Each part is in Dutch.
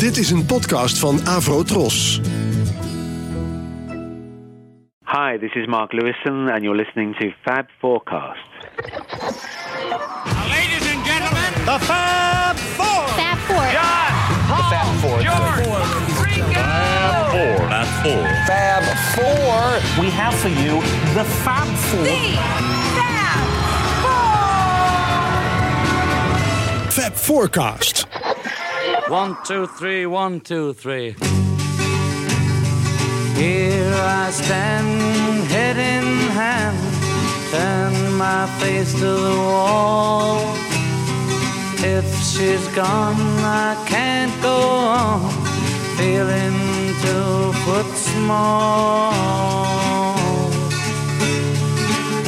Dit is een podcast van Avro Tros. Hi, this is Mark Lewison, and you're listening to Fab Forecast. Ladies and gentlemen, The Fab Four. Fab Four. John, Paul, George, Ringo. Fab Four. Fab Four. We have for you the Fab Four. Fab Forecast. One, two, three, one, two, three. Here I stand, head in hand, turn my face to the wall. If she's gone, I can't go on, feeling two foot small.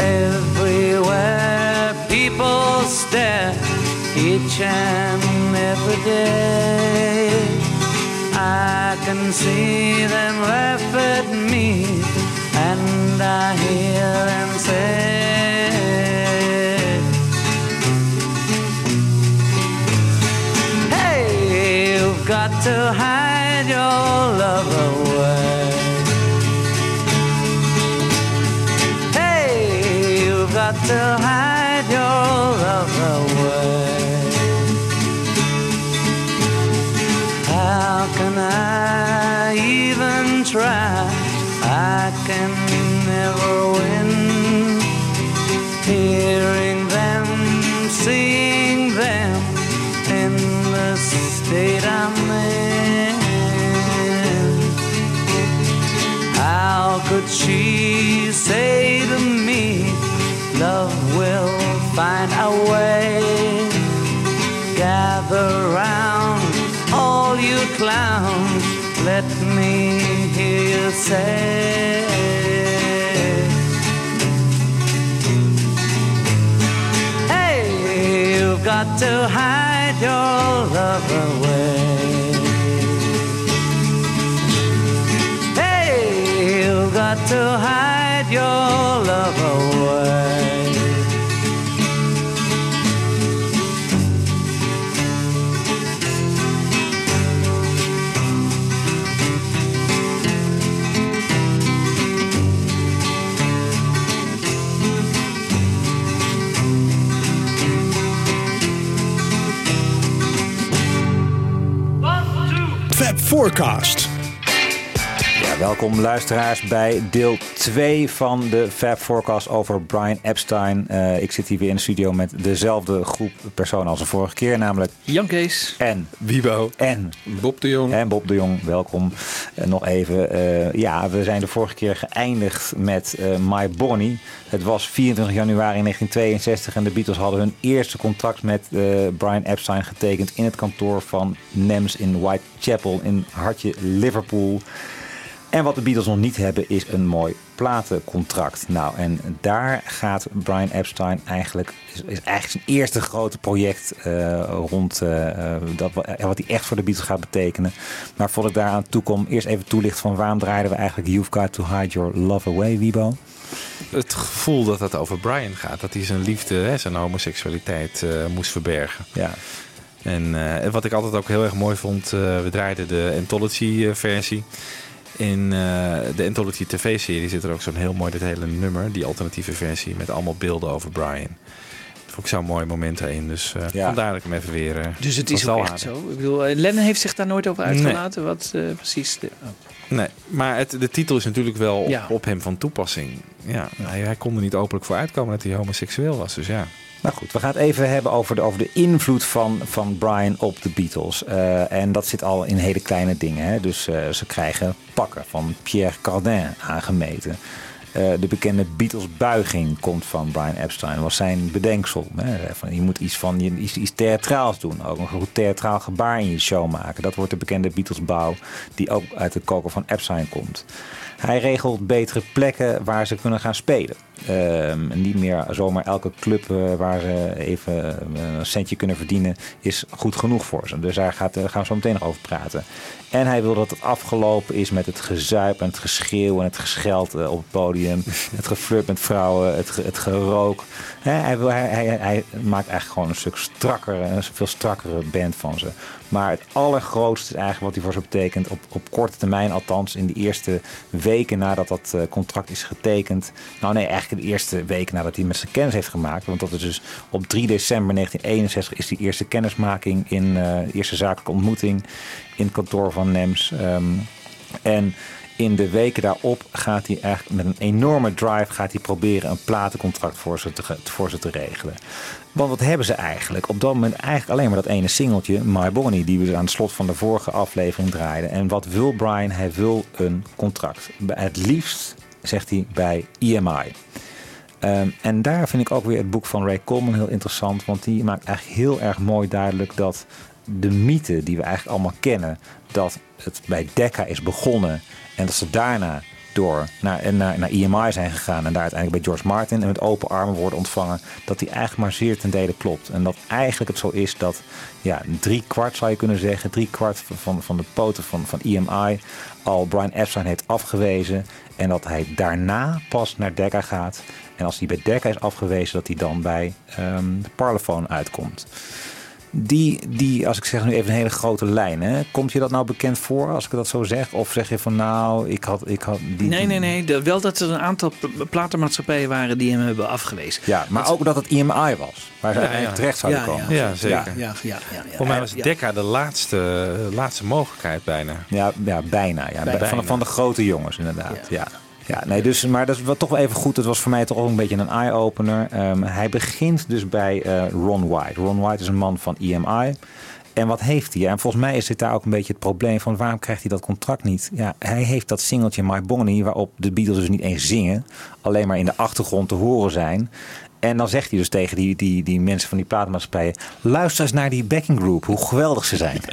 Everywhere people stare, each and every day. I can see them laugh at me, and I hear them say, Hey, you've got to hide your love away. Hey, you've got to let me hear you say. Hey, you've got to hide your love away. Hey, you've got to Forecast. Welkom luisteraars bij deel 2 van de Fab Forecast over Brian Epstein. Eh, ik zit hier weer in de studio met dezelfde groep personen als de vorige keer, namelijk Jan Kees. en Wiebo. en Bob de Jong. en Bob de Jong. Welkom Eh, nog even. eh, ja, we zijn de vorige keer geëindigd met eh, My Bonnie. Het was 24 januari 1962 en de Beatles hadden hun eerste contract met eh, Brian Epstein getekend in het kantoor van NEMS in Whitechapel in hartje Liverpool. En wat de Beatles nog niet hebben is een mooi platencontract. Nou, en daar gaat Brian Epstein eigenlijk, is, is eigenlijk zijn eerste grote project eh, rond eh, eh, dat, wa- wat hij echt voor de Beatles gaat betekenen. Maar voordat ik daaraan toe kom, eerst even toelicht van waarom draaiden we eigenlijk You've Got to Hide Your Love Away, Wibo? Het gevoel dat het over Brian gaat. Dat hij zijn liefde, hè, zijn homoseksualiteit moest verbergen. Ja. En wat ik altijd ook heel erg mooi vond, we draaiden de Anthology-versie. In eh, de Anthology TV-serie zit er ook zo'n heel mooi dit hele nummer, die alternatieve versie, met allemaal beelden over Brian. Dat vond ik zo'n mooi moment erin. Dus eh Ja. vandaar dat ik hem even weer. eh, Dus het is ook echt zo. Ik bedoel, Lennon heeft zich daar nooit over uitgelaten. Wat eh, precies. De, oh. Nee, maar het, de titel is natuurlijk wel op, Ja. op hem van toepassing. Ja, Hij, hij kon er niet openlijk voor uitkomen dat hij homoseksueel was. Dus ja. Nou goed, we gaan het even hebben over de, over de invloed van, van Brian op de Beatles. Eh, en dat zit al in hele kleine dingen. Hè? Dus eh, ze krijgen pakken van Pierre Cardin aangemeten. Eh, de bekende Beatles-buiging komt van Brian Epstein. Was zijn bedenksel. Hè? Van, je moet iets, van, iets, iets theatraals doen. Ook een goed theatraal gebaar in je show maken. Dat wordt de bekende Beatles-bouw die ook uit de koker van Epstein komt. Hij regelt betere plekken waar ze kunnen gaan spelen. Ehm, niet meer zomaar elke club eh, waar ze even eh, een centje kunnen verdienen is goed genoeg voor ze. Dus daar gaat, daar gaan we zo meteen nog over praten. En hij wil dat het afgelopen is met het gezuip en het geschreeuw en het gescheld eh, op het podium. Het geflirt met vrouwen, het, het gerook. Hij, wil, hij, hij, hij maakt eigenlijk gewoon een stuk strakker, een veel strakkere band van ze. Maar het allergrootste is eigenlijk wat hij voor ze betekent. Op, op korte termijn, althans in de eerste weken nadat dat eh, contract is getekend. Nou nee, eigenlijk de eerste weken nadat hij met zijn kennis heeft gemaakt. Want dat is dus op 3 december 1961 is die eerste kennismaking in de eerste zakelijke ontmoeting in het kantoor van NEMS. Ehm, en in de weken daarop gaat hij eigenlijk met een enorme drive gaat hij proberen een platencontract voor ze te, voor ze te regelen. Want wat hebben ze eigenlijk? Op dat moment eigenlijk alleen maar dat ene singeltje, My Bonnie, die we aan het slot van de vorige aflevering draaiden. En wat wil Brian? Hij wil een contract. Het liefst, zegt hij, bij EMI. Ehm, en daar vind ik ook weer het boek van Ray Coleman heel interessant. Want die maakt eigenlijk heel erg mooi duidelijk dat de mythe die we eigenlijk allemaal kennen. Dat het bij Decca is begonnen. En dat ze daarna door naar, naar, naar EMI zijn gegaan. En daar uiteindelijk bij George Martin en met open armen worden ontvangen. Dat die eigenlijk maar zeer ten dele klopt. En dat eigenlijk het zo is dat ja, drie kwart zou je kunnen zeggen. Drie kwart van, van de poten van, van EMI al Brian Epstein heeft afgewezen. En dat hij daarna pas naar Decca gaat. En als hij bij Decca is afgewezen, dat hij dan bij ehm Parlophone uitkomt. Die, die, als ik zeg nu even een hele grote lijn, hè? komt je dat nou bekend voor als ik dat zo zeg? Of zeg je van nou, ik had, ik had die. Nee, nee, nee. De- wel dat er een aantal pl- platenmaatschappijen waren die hem hebben afgewezen. Ja, maar ook dat het IMI was, waar ze uiteindelijk ja. terecht zouden Ja, komen. Ja, zeker. Ja, ja, ja. ja, Voor mij was Ja. Decca de laatste, laatste mogelijkheid bijna. Ja, ja bijna. Ja. Bijna. Van, van de grote jongens, inderdaad. Ja. Ja, nee, dus, maar dat is wel toch wel even goed. Het was voor mij toch ook een beetje een eye-opener. Ehm, hij begint dus bij eh, Ron White. Ron White is een man van EMI. En wat heeft hij? En volgens mij is dit daar ook een beetje het probleem van waarom krijgt hij dat contract niet? Ja, hij heeft dat singeltje My Bonnie, waarop de Beatles dus niet eens zingen, alleen maar in de achtergrond te horen zijn. En dan zegt hij dus tegen die, die, die mensen van die platenmaatschappijen: luister eens naar die backing group, hoe geweldig ze zijn.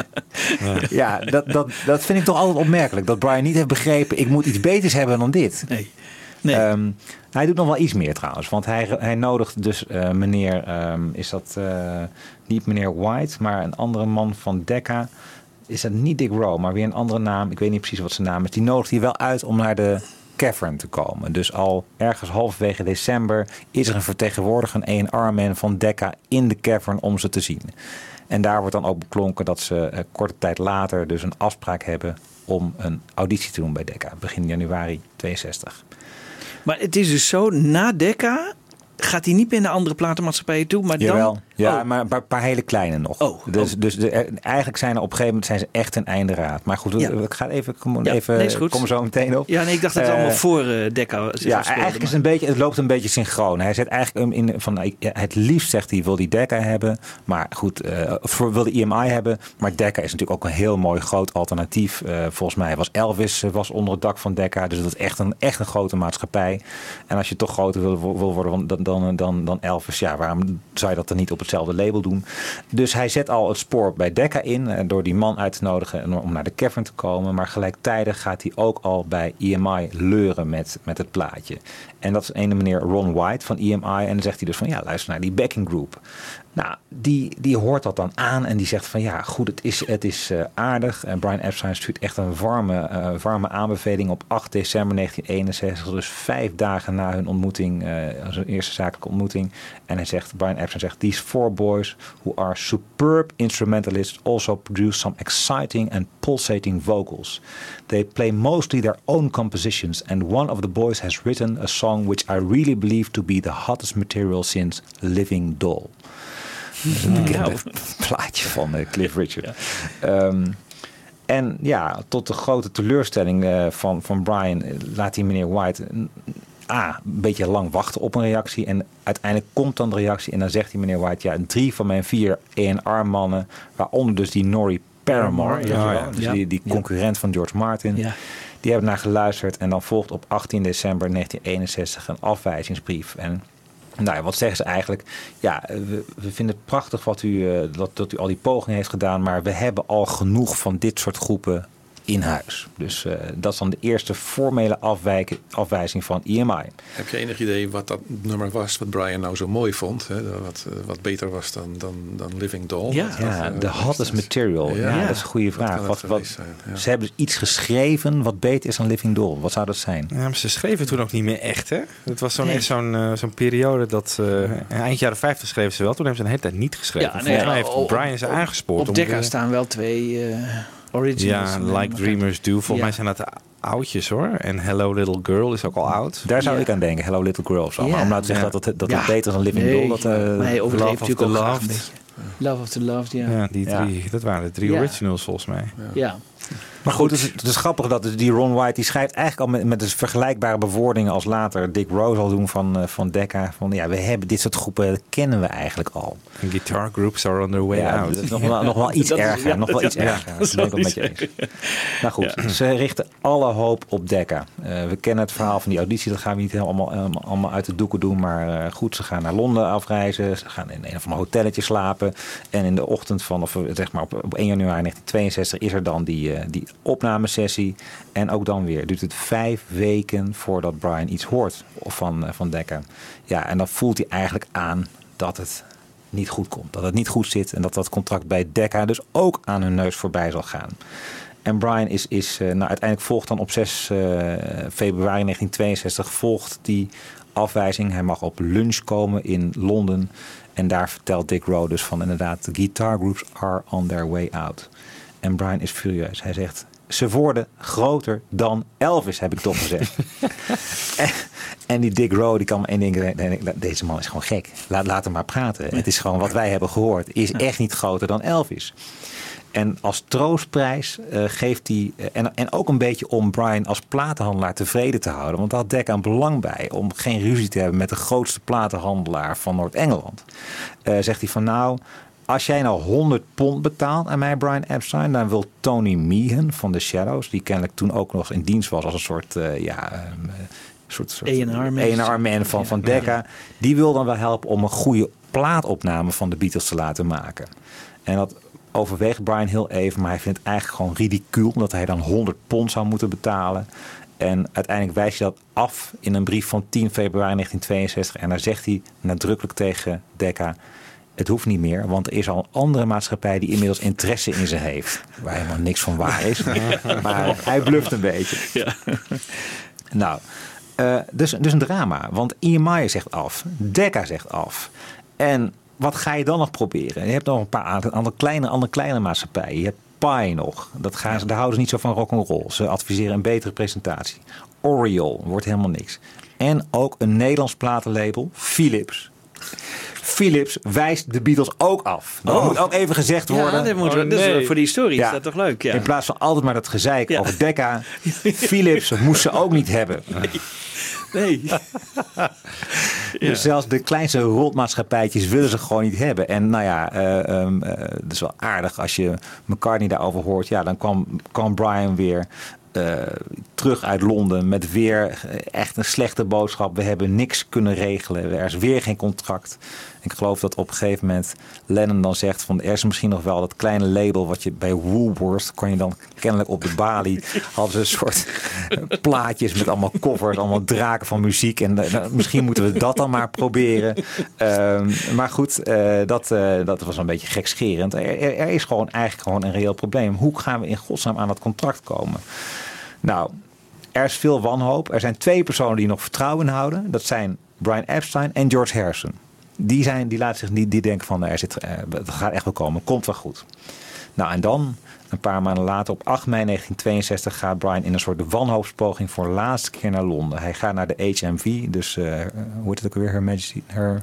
Ja, dat, dat, dat vind ik toch altijd opmerkelijk. Dat Brian niet heeft begrepen, ik moet iets beters hebben dan dit. Nee. Nee. Ehm, hij doet nog wel iets meer trouwens. Want hij, hij nodigt dus eh, meneer, ehm, is dat eh, niet meneer White, maar een andere man van Decca. Is dat niet Dick Rowe, maar weer een andere naam. Ik weet niet precies wat zijn naam is. Die nodigt hij wel uit om naar de cavern te komen. Dus al ergens halverwege december is er een vertegenwoordiger, een A&R-man van Decca in de cavern om ze te zien. En daar wordt dan ook beklonken dat ze eh, korte tijd later dus een afspraak hebben om een auditie te doen bij Decca. Begin januari 62. Maar het is dus zo, na Decca gaat hij niet meer naar andere platenmaatschappijen toe, maar Jawel, dan... ja, Oh. maar een paar, hele kleine nog. Oh, dus oh. dus de, er- eigenlijk zijn er op een gegeven moment zijn ze echt een einde raad. Maar goed, Ja. ik ga even, kom, Ja, even nee, kom zo meteen op. Ja, nee, ik dacht dat het Eh, allemaal voor eh Decca zich Ja, eigenlijk is maar- het, een beetje, het loopt een beetje synchroon. Hij zet eigenlijk in van nou, het liefst zegt hij wil die Decca hebben, maar goed, eh voor wil de IMI hebben, maar Decca is natuurlijk ook een heel mooi groot alternatief. Eh, volgens mij was Elvis eh, was onder het dak van Decca, dus dat is echt een echt een grote maatschappij. En als je toch groter wil, wil worden dan, dan, dan, dan Elvis, ja, waarom zou je dat dan niet op hetzelfde label doen? Dus hij zet al het spoor bij Decca in eh, door die man uit te nodigen en om naar de cavern te komen, maar gelijktijdig gaat hij ook al bij EMI leuren met, met het plaatje. En dat is een meneer Ron White van EMI. En dan zegt hij dus van ja, luister naar die backing group. Nou, die, die hoort dat dan aan en die zegt van ja, goed, het is, het is eh, aardig. En Brian Epstein stuurt echt een warme, eh, warme aanbeveling op 8 december 1961. Dus vijf dagen na hun ontmoeting, eh zijn eerste zakelijke ontmoeting. En hij zegt, Brian Epstein zegt, these four boys who are superb instrumentalists also produce some exciting and pulsating vocals. They play mostly their own compositions and one of the boys has written a song which I really believe to be the hottest material since Living Doll. Een bekende plaatje van eh, Cliff Richard. Ehm, en ja, tot de grote teleurstelling eh, van, van Brian eh, laat die meneer White een- A, een beetje lang wachten op een reactie. En uiteindelijk komt dan de reactie. En dan zegt die meneer White, ja, drie van mijn vier A&R-mannen, waaronder dus die Norrie Paramore, ja. dus die, die concurrent van George Martin. Ja. Die hebben naar geluisterd en dan volgt op 18 december 1961 een afwijzingsbrief. En nou ja, wat zeggen ze eigenlijk? Ja, we, vinden het prachtig wat u, eh, dat, dat u al die pogingen heeft gedaan, maar we hebben al genoeg van dit soort groepen in huis. Dus eh, dat is dan de eerste formele afwijken, afwijzing van E EMI. Heb je enig idee wat dat nummer was wat Brian nou zo mooi vond? Hè? Wat, eh, wat beter was dan, dan, dan Living Doll? Ja. Of, Ja, eh, de hottest material. Ja, Ja. dat is een goede vraag. Wat, wat, geweest zijn? Ja. Ze hebben dus iets geschreven wat beter is dan Living Doll. Wat zou dat zijn? Ja, maar ze schreven toen ook niet meer echt, hè? Het was zo'n Nee. zo'n eh, zo'n periode dat... eh, eind jaren 50 schreven ze wel. Toen hebben ze een hele tijd niet geschreven. Ja, nee, Volgens mij ja, heeft op- Brian ze aangespoord. Op om Decca de- staan wel twee eh originals. Ja, Like Dreamers Do. Volgens Ja. mij zijn dat de oudjes, hoor. En Hello Little Girl is ook al oud. Daar zou Ja. ik aan denken. Hello Little Girl of zo. Maar om nou te zeggen Ja. dat het, dat Ja. het beter is dan Living Nee, Doll. Dat, eh, nee, overdreven Love of natuurlijk the Loved. Love of the Loved, ja. Ja, die Ja. drie. Dat waren de drie Ja. originals, volgens mij. Ja. Maar goed, het is, het is grappig dat dus die Ron White, die schrijft eigenlijk al met, met dus vergelijkbare bewoordingen als later Dick Rose al doen van, eh, van Decca. Van ja, we hebben dit soort groepen, kennen we eigenlijk al. En guitar groups are on their way ja, out. is nog wel, nog wel iets Dat is- erger. ja, nog wel iets erger. dat ben ik wel met je eens. Nou goed, ze richten alle hoop op Decca. Eh, we kennen het verhaal van die auditie, dat gaan we niet helemaal, allemaal, allemaal uit de doeken doen. Maar eh, goed, ze gaan naar Londen afreizen. Ze gaan in een of ander hotelletje slapen. En in de ochtend van, of zeg maar op, op 1 januari 1962, is er dan die, die opnamesessie. En ook dan weer duurt het vijf weken voordat Brian iets hoort van, eh, van Decca. Ja, en dan voelt hij eigenlijk aan dat het niet goed komt. Dat het niet goed zit en dat dat contract bij Decca dus ook aan hun neus voorbij zal gaan. En Brian is, is eh, nou, uiteindelijk volgt dan op 6 eh, februari 1962 volgt die afwijzing. Hij mag op lunch komen in Londen. En daar vertelt Dick Rowe dus van inderdaad, the guitar groups are on their way out. En Brian is furieus. Hij zegt, ze worden groter dan Elvis, heb ik toch gezegd. en, en die Dick Rowe, die kan ding denken, deze man is gewoon gek. Laat, laat hem maar praten. Het is gewoon wat wij hebben gehoord, is echt niet groter dan Elvis. En als troostprijs eh, geeft hij, eh, en, en ook een beetje om Brian als platenhandelaar tevreden te houden, want daar had een belang bij om geen ruzie te hebben met de grootste platenhandelaar van Noord-Engeland. Eh, zegt hij van nou, als jij nou 100 pond betaalt aan mij, Brian Epstein, dan wil Tony Meehan van The Shadows, die kennelijk toen ook nog in dienst was als een soort, eh, ja, eh, soort, soort man van, van Decca, die wil dan wel helpen om een goede plaatopname van de Beatles te laten maken. En dat overweegt Brian heel even, maar hij vindt het eigenlijk gewoon ridicuul dat hij dan 100 pond zou moeten betalen. En uiteindelijk wijst hij dat af in een brief van 10 februari 1962. En daar zegt hij nadrukkelijk tegen Decca: Het hoeft niet meer, want er is al een andere maatschappij die inmiddels interesse in ze heeft. Waar helemaal niks van waar is. maar hij bluft een beetje. Nou, eh, dus, dus een drama. Want EMI zegt af, Decca zegt af. En wat ga je dan nog proberen? Je hebt nog een paar andere, kleine, andere kleine maatschappijen. Je hebt Pi nog. Dat gaan ze, daar houden ze niet zo van rock'n'roll. Ze adviseren een betere presentatie. Oriole wordt helemaal niks. En ook een Nederlands platenlabel, Philips. Philips wijst de Beatles ook af. Dat Oh. moet ook even gezegd worden. Ja, dat moet, Oh, nee. voor die historie Ja. is dat toch leuk? Ja. In plaats van altijd maar dat gezeik Ja. over Decca. Philips moest ze ook niet hebben. Nee. Dus zelfs de kleinste rotmaatschappijtjes willen ze gewoon niet hebben. En nou ja, eh, ehm, eh, het is wel aardig als je McCartney daarover hoort. Ja, dan kwam, kwam Brian weer eh, terug uit Londen met weer echt een slechte boodschap. We hebben niks kunnen regelen. Er is weer geen contract. Ik geloof dat op een gegeven moment Lennon dan zegt van er is misschien nog wel dat kleine label wat je bij Woolworth kon je dan kennelijk op de balie hadden ze een soort plaatjes met allemaal covers, allemaal draken van muziek en eh, nou, misschien moeten we dat dan maar proberen. Ehm, maar goed, eh, dat, eh, dat was een beetje gekscherend. Er, er, er is gewoon eigenlijk gewoon een reëel probleem. Hoe gaan we in godsnaam aan dat contract komen? Nou, er is veel wanhoop. Er zijn twee personen die nog vertrouwen houden. Dat zijn Brian Epstein en George Harrison. Die, zijn, die laten zich niet, die denken van er zit, eh, het gaat echt wel komen, komt wel goed. Nou en dan, een paar maanden later, op 8 mei 1962, gaat Brian in een soort wanhoopspoging voor de laatste keer naar Londen. Hij gaat naar de HMV, dus uh, hoe heet het ook weer? Her Majesty, Her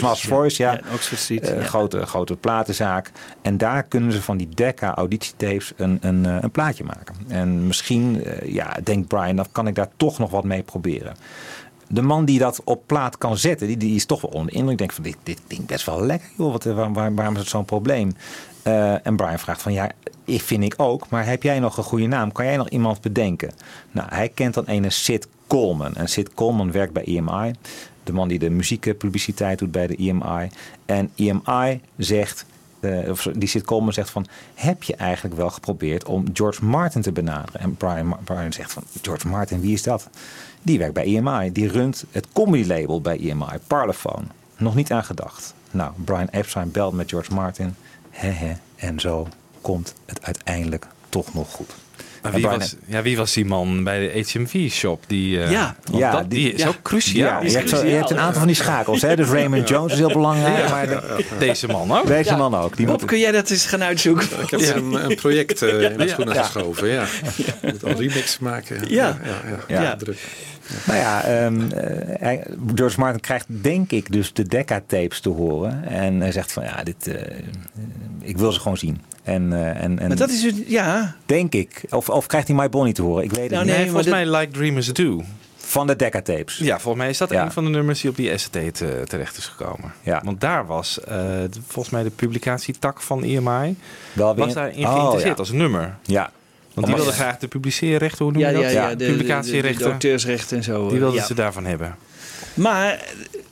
Master's Voice, ja. grote, grote platenzaak. En daar kunnen ze van die Decca auditietapes een, een, uh, een plaatje maken. En misschien, uh, ja, denkt Brian, dan kan ik daar toch nog wat mee proberen de man die dat op plaat kan zetten, die, die is toch wel onder de indruk. Denkt van dit, dit klinkt best wel lekker, joh. Wat, waar, waarom is het zo'n probleem? Uh, en Brian vraagt van ja, ik vind ik ook. Maar heb jij nog een goede naam? Kan jij nog iemand bedenken? Nou, hij kent dan een Sid Coleman. En Sid Coleman werkt bij EMI. De man die de muziekpubliciteit doet bij de EMI. En EMI zegt eh, of die komen en zegt van... heb je eigenlijk wel geprobeerd om George Martin te benaderen? En Brian, Brian zegt van, George Martin, wie is dat? Die werkt bij EMI. Die runt het comedy label bij EMI, Parlophone. Nog niet aan gedacht. Nou, Brian Epstein belt met George Martin. Hehe, en zo komt het uiteindelijk toch nog goed. Maar wie, was, ja, wie was die man bij de HMV-shop? Die, eh, Ja. Ja, dat, die, die- is ja. ook cruciaal. Ja, je hebt, zo- je hebt een aantal van die schakels. Hè? Dus Raymond Jones is heel belangrijk. Maar de- Deze man ook. deze man ook. Die Bob, kun jij dat eens gaan uitzoeken? Ik heb een, een project eh, in de schoenen Ja. geschoven. Ja. Je moet al remix maken. Ja. ja, ja, Ja. druk. Nou ja, ehm, eh, hij- George Martin krijgt denk ik dus de Decca-tapes te horen. En hij zegt van ja, dit, eh, ik wil ze gewoon zien. En, eh, en, en Maar dat is het, ja. denk ik. Of, of krijgt hij My Bonnie te horen? Ik weet het Nou, niet. Nee, Nee, volgens mij Like Dreamers Do. Van de Decca-tapes. Ja, volgens mij is dat Ja. een van de nummers die op die eh, terecht is gekomen. Ja. Want daar was eh, volgens mij de publicatietak van EMI Wel was daarin Oh, geïnteresseerd ja. als nummer. Ja. Want die wilden graag de publiceerrechten, hoe noem je dat? ja, Ja, de, de, de, de publicatierechten. auteursrechten en zo. Die wilden ze daarvan hebben. Maar eh,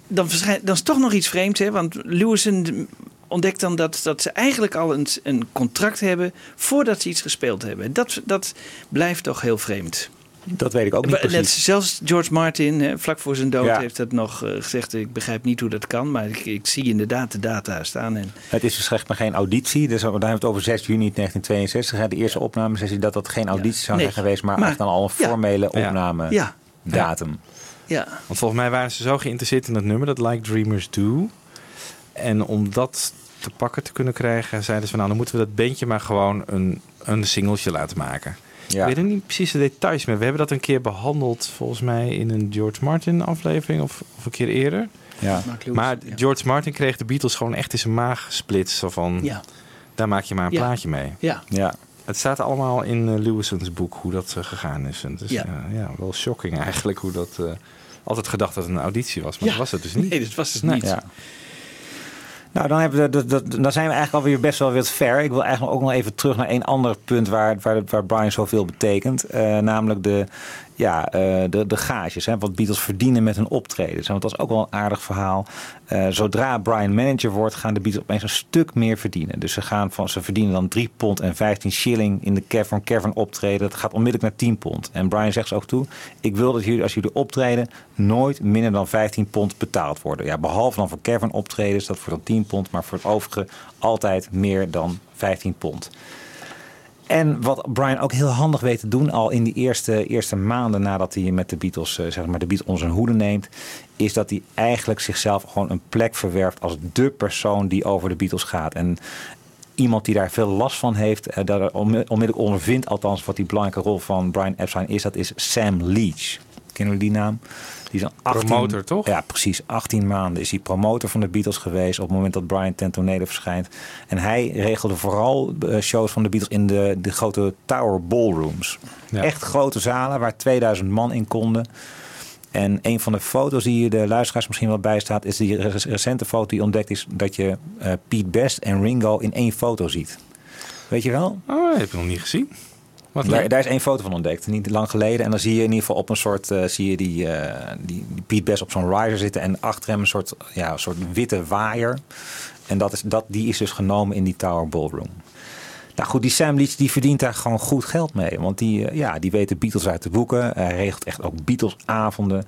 dan, verschijnt, dan is toch nog iets vreemds, hè? Want Lewison ontdekt dan dat, dat ze eigenlijk al een, een contract hebben voordat ze iets gespeeld hebben. Dat, dat blijft toch heel vreemd. Dat weet ik ook niet Net precies. zelfs George Martin, hè, vlak voor zijn dood, Ja. heeft dat nog eh, gezegd. Ik begrijp niet hoe dat kan, maar ik, ik zie inderdaad de data staan. En, Het is dus echt maar geen auditie. Dus daar hebben we het over 6 juni 1962. hè, De eerste opnamesessie dat dat geen auditie zou Nee. zijn geweest. Maar, Maar- echt dan al een formele Ja. opname ja, datum. ja. Want volgens mij waren ze zo geïnteresseerd in dat nummer, dat Like Dreamers Do. En om dat te pakken te kunnen krijgen, zeiden ze van nou, dan moeten we dat bandje maar gewoon een, een singeltje laten maken. Ja. Ik weet er niet precies de details meer. We hebben dat een keer behandeld, volgens mij in een George Martin aflevering of, of een keer eerder. Ja. Maar. George Martin kreeg de Beatles gewoon echt in zijn maag gesplitst. Zo van, Ja, daar maak je maar een Ja. plaatje mee. ja. Ja. Het staat allemaal in eh, Lewison's boek hoe dat eh, gegaan is. En het is Ja. ja. ja, wel shocking eigenlijk hoe dat... eh, altijd gedacht dat het een auditie was, maar Ja. dat was het dus niet. Nee, dat was het Nee. niet. Nou, dan, hebben dat, dat, dan zijn we eigenlijk alweer best wel weer ver. Ik wil eigenlijk ook nog even terug naar een ander punt waar, waar, waar Brian zoveel betekent. Eh, namelijk de, ja, eh, de, de gages. Hè, wat Beatles verdienen met hun optredens. Want dat is ook wel een aardig verhaal. Eh, zodra Brian manager wordt, gaan de Beatles opeens een stuk meer verdienen. Dus ze, gaan van, ze verdienen dan 3 pond en 15 shilling in de Cavern Cavern optreden. Dat gaat onmiddellijk naar 10 pond. En Brian zegt ze ook toe: Ik wil dat jullie, als jullie optreden, nooit minder dan 15 pond betaald worden. Ja, behalve dan voor Cavern optredens, dat voor dan 10 pond. Maar voor het overige altijd meer dan 15 pond. En wat Brian ook heel handig weet te doen, al in die eerste, eerste maanden nadat hij met de Beatles, eh, zeg maar, de Beatles onder zijn hoede neemt, is dat hij eigenlijk zichzelf gewoon een plek verwerft als de persoon die over de Beatles gaat. En iemand die daar veel last van heeft, eh, onmi- onmiddellijk ondervindt, althans wat die belangrijke rol van Brian Epstein is, dat is Sam Leach. Kennen jullie die naam? Die is een 18 Promotor, toch? Ja, precies. 18 maanden is hij promotor van de Beatles geweest op het moment dat Brian ten tonele verschijnt. En hij regelde vooral eh, shows van de Beatles in de, de grote Tower Ballrooms. Ja. Echt grote zalen waar 2000 man in konden. En een van de foto's die de luisteraars misschien wel bijstaat, is die re- recente foto die ontdekt is dat je eh, Pete Best en Ringo in één foto ziet. Weet je wel? Oh, dat heb ik nog niet gezien. Daar, daar is één foto van ontdekt, niet lang geleden. En dan zie je in ieder geval op een soort, eh, zie je die, eh, die, die Pete Best op zo'n riser zitten en achter hem een soort, ja, een soort witte waaier. En dat is, dat, die is dus genomen in die Tower Ballroom. Nou goed, die Sam Leach die verdient daar gewoon goed geld mee. Want die, eh, ja, die weet de Beatles uit te boeken. Hij regelt echt ook Beatles-avonden.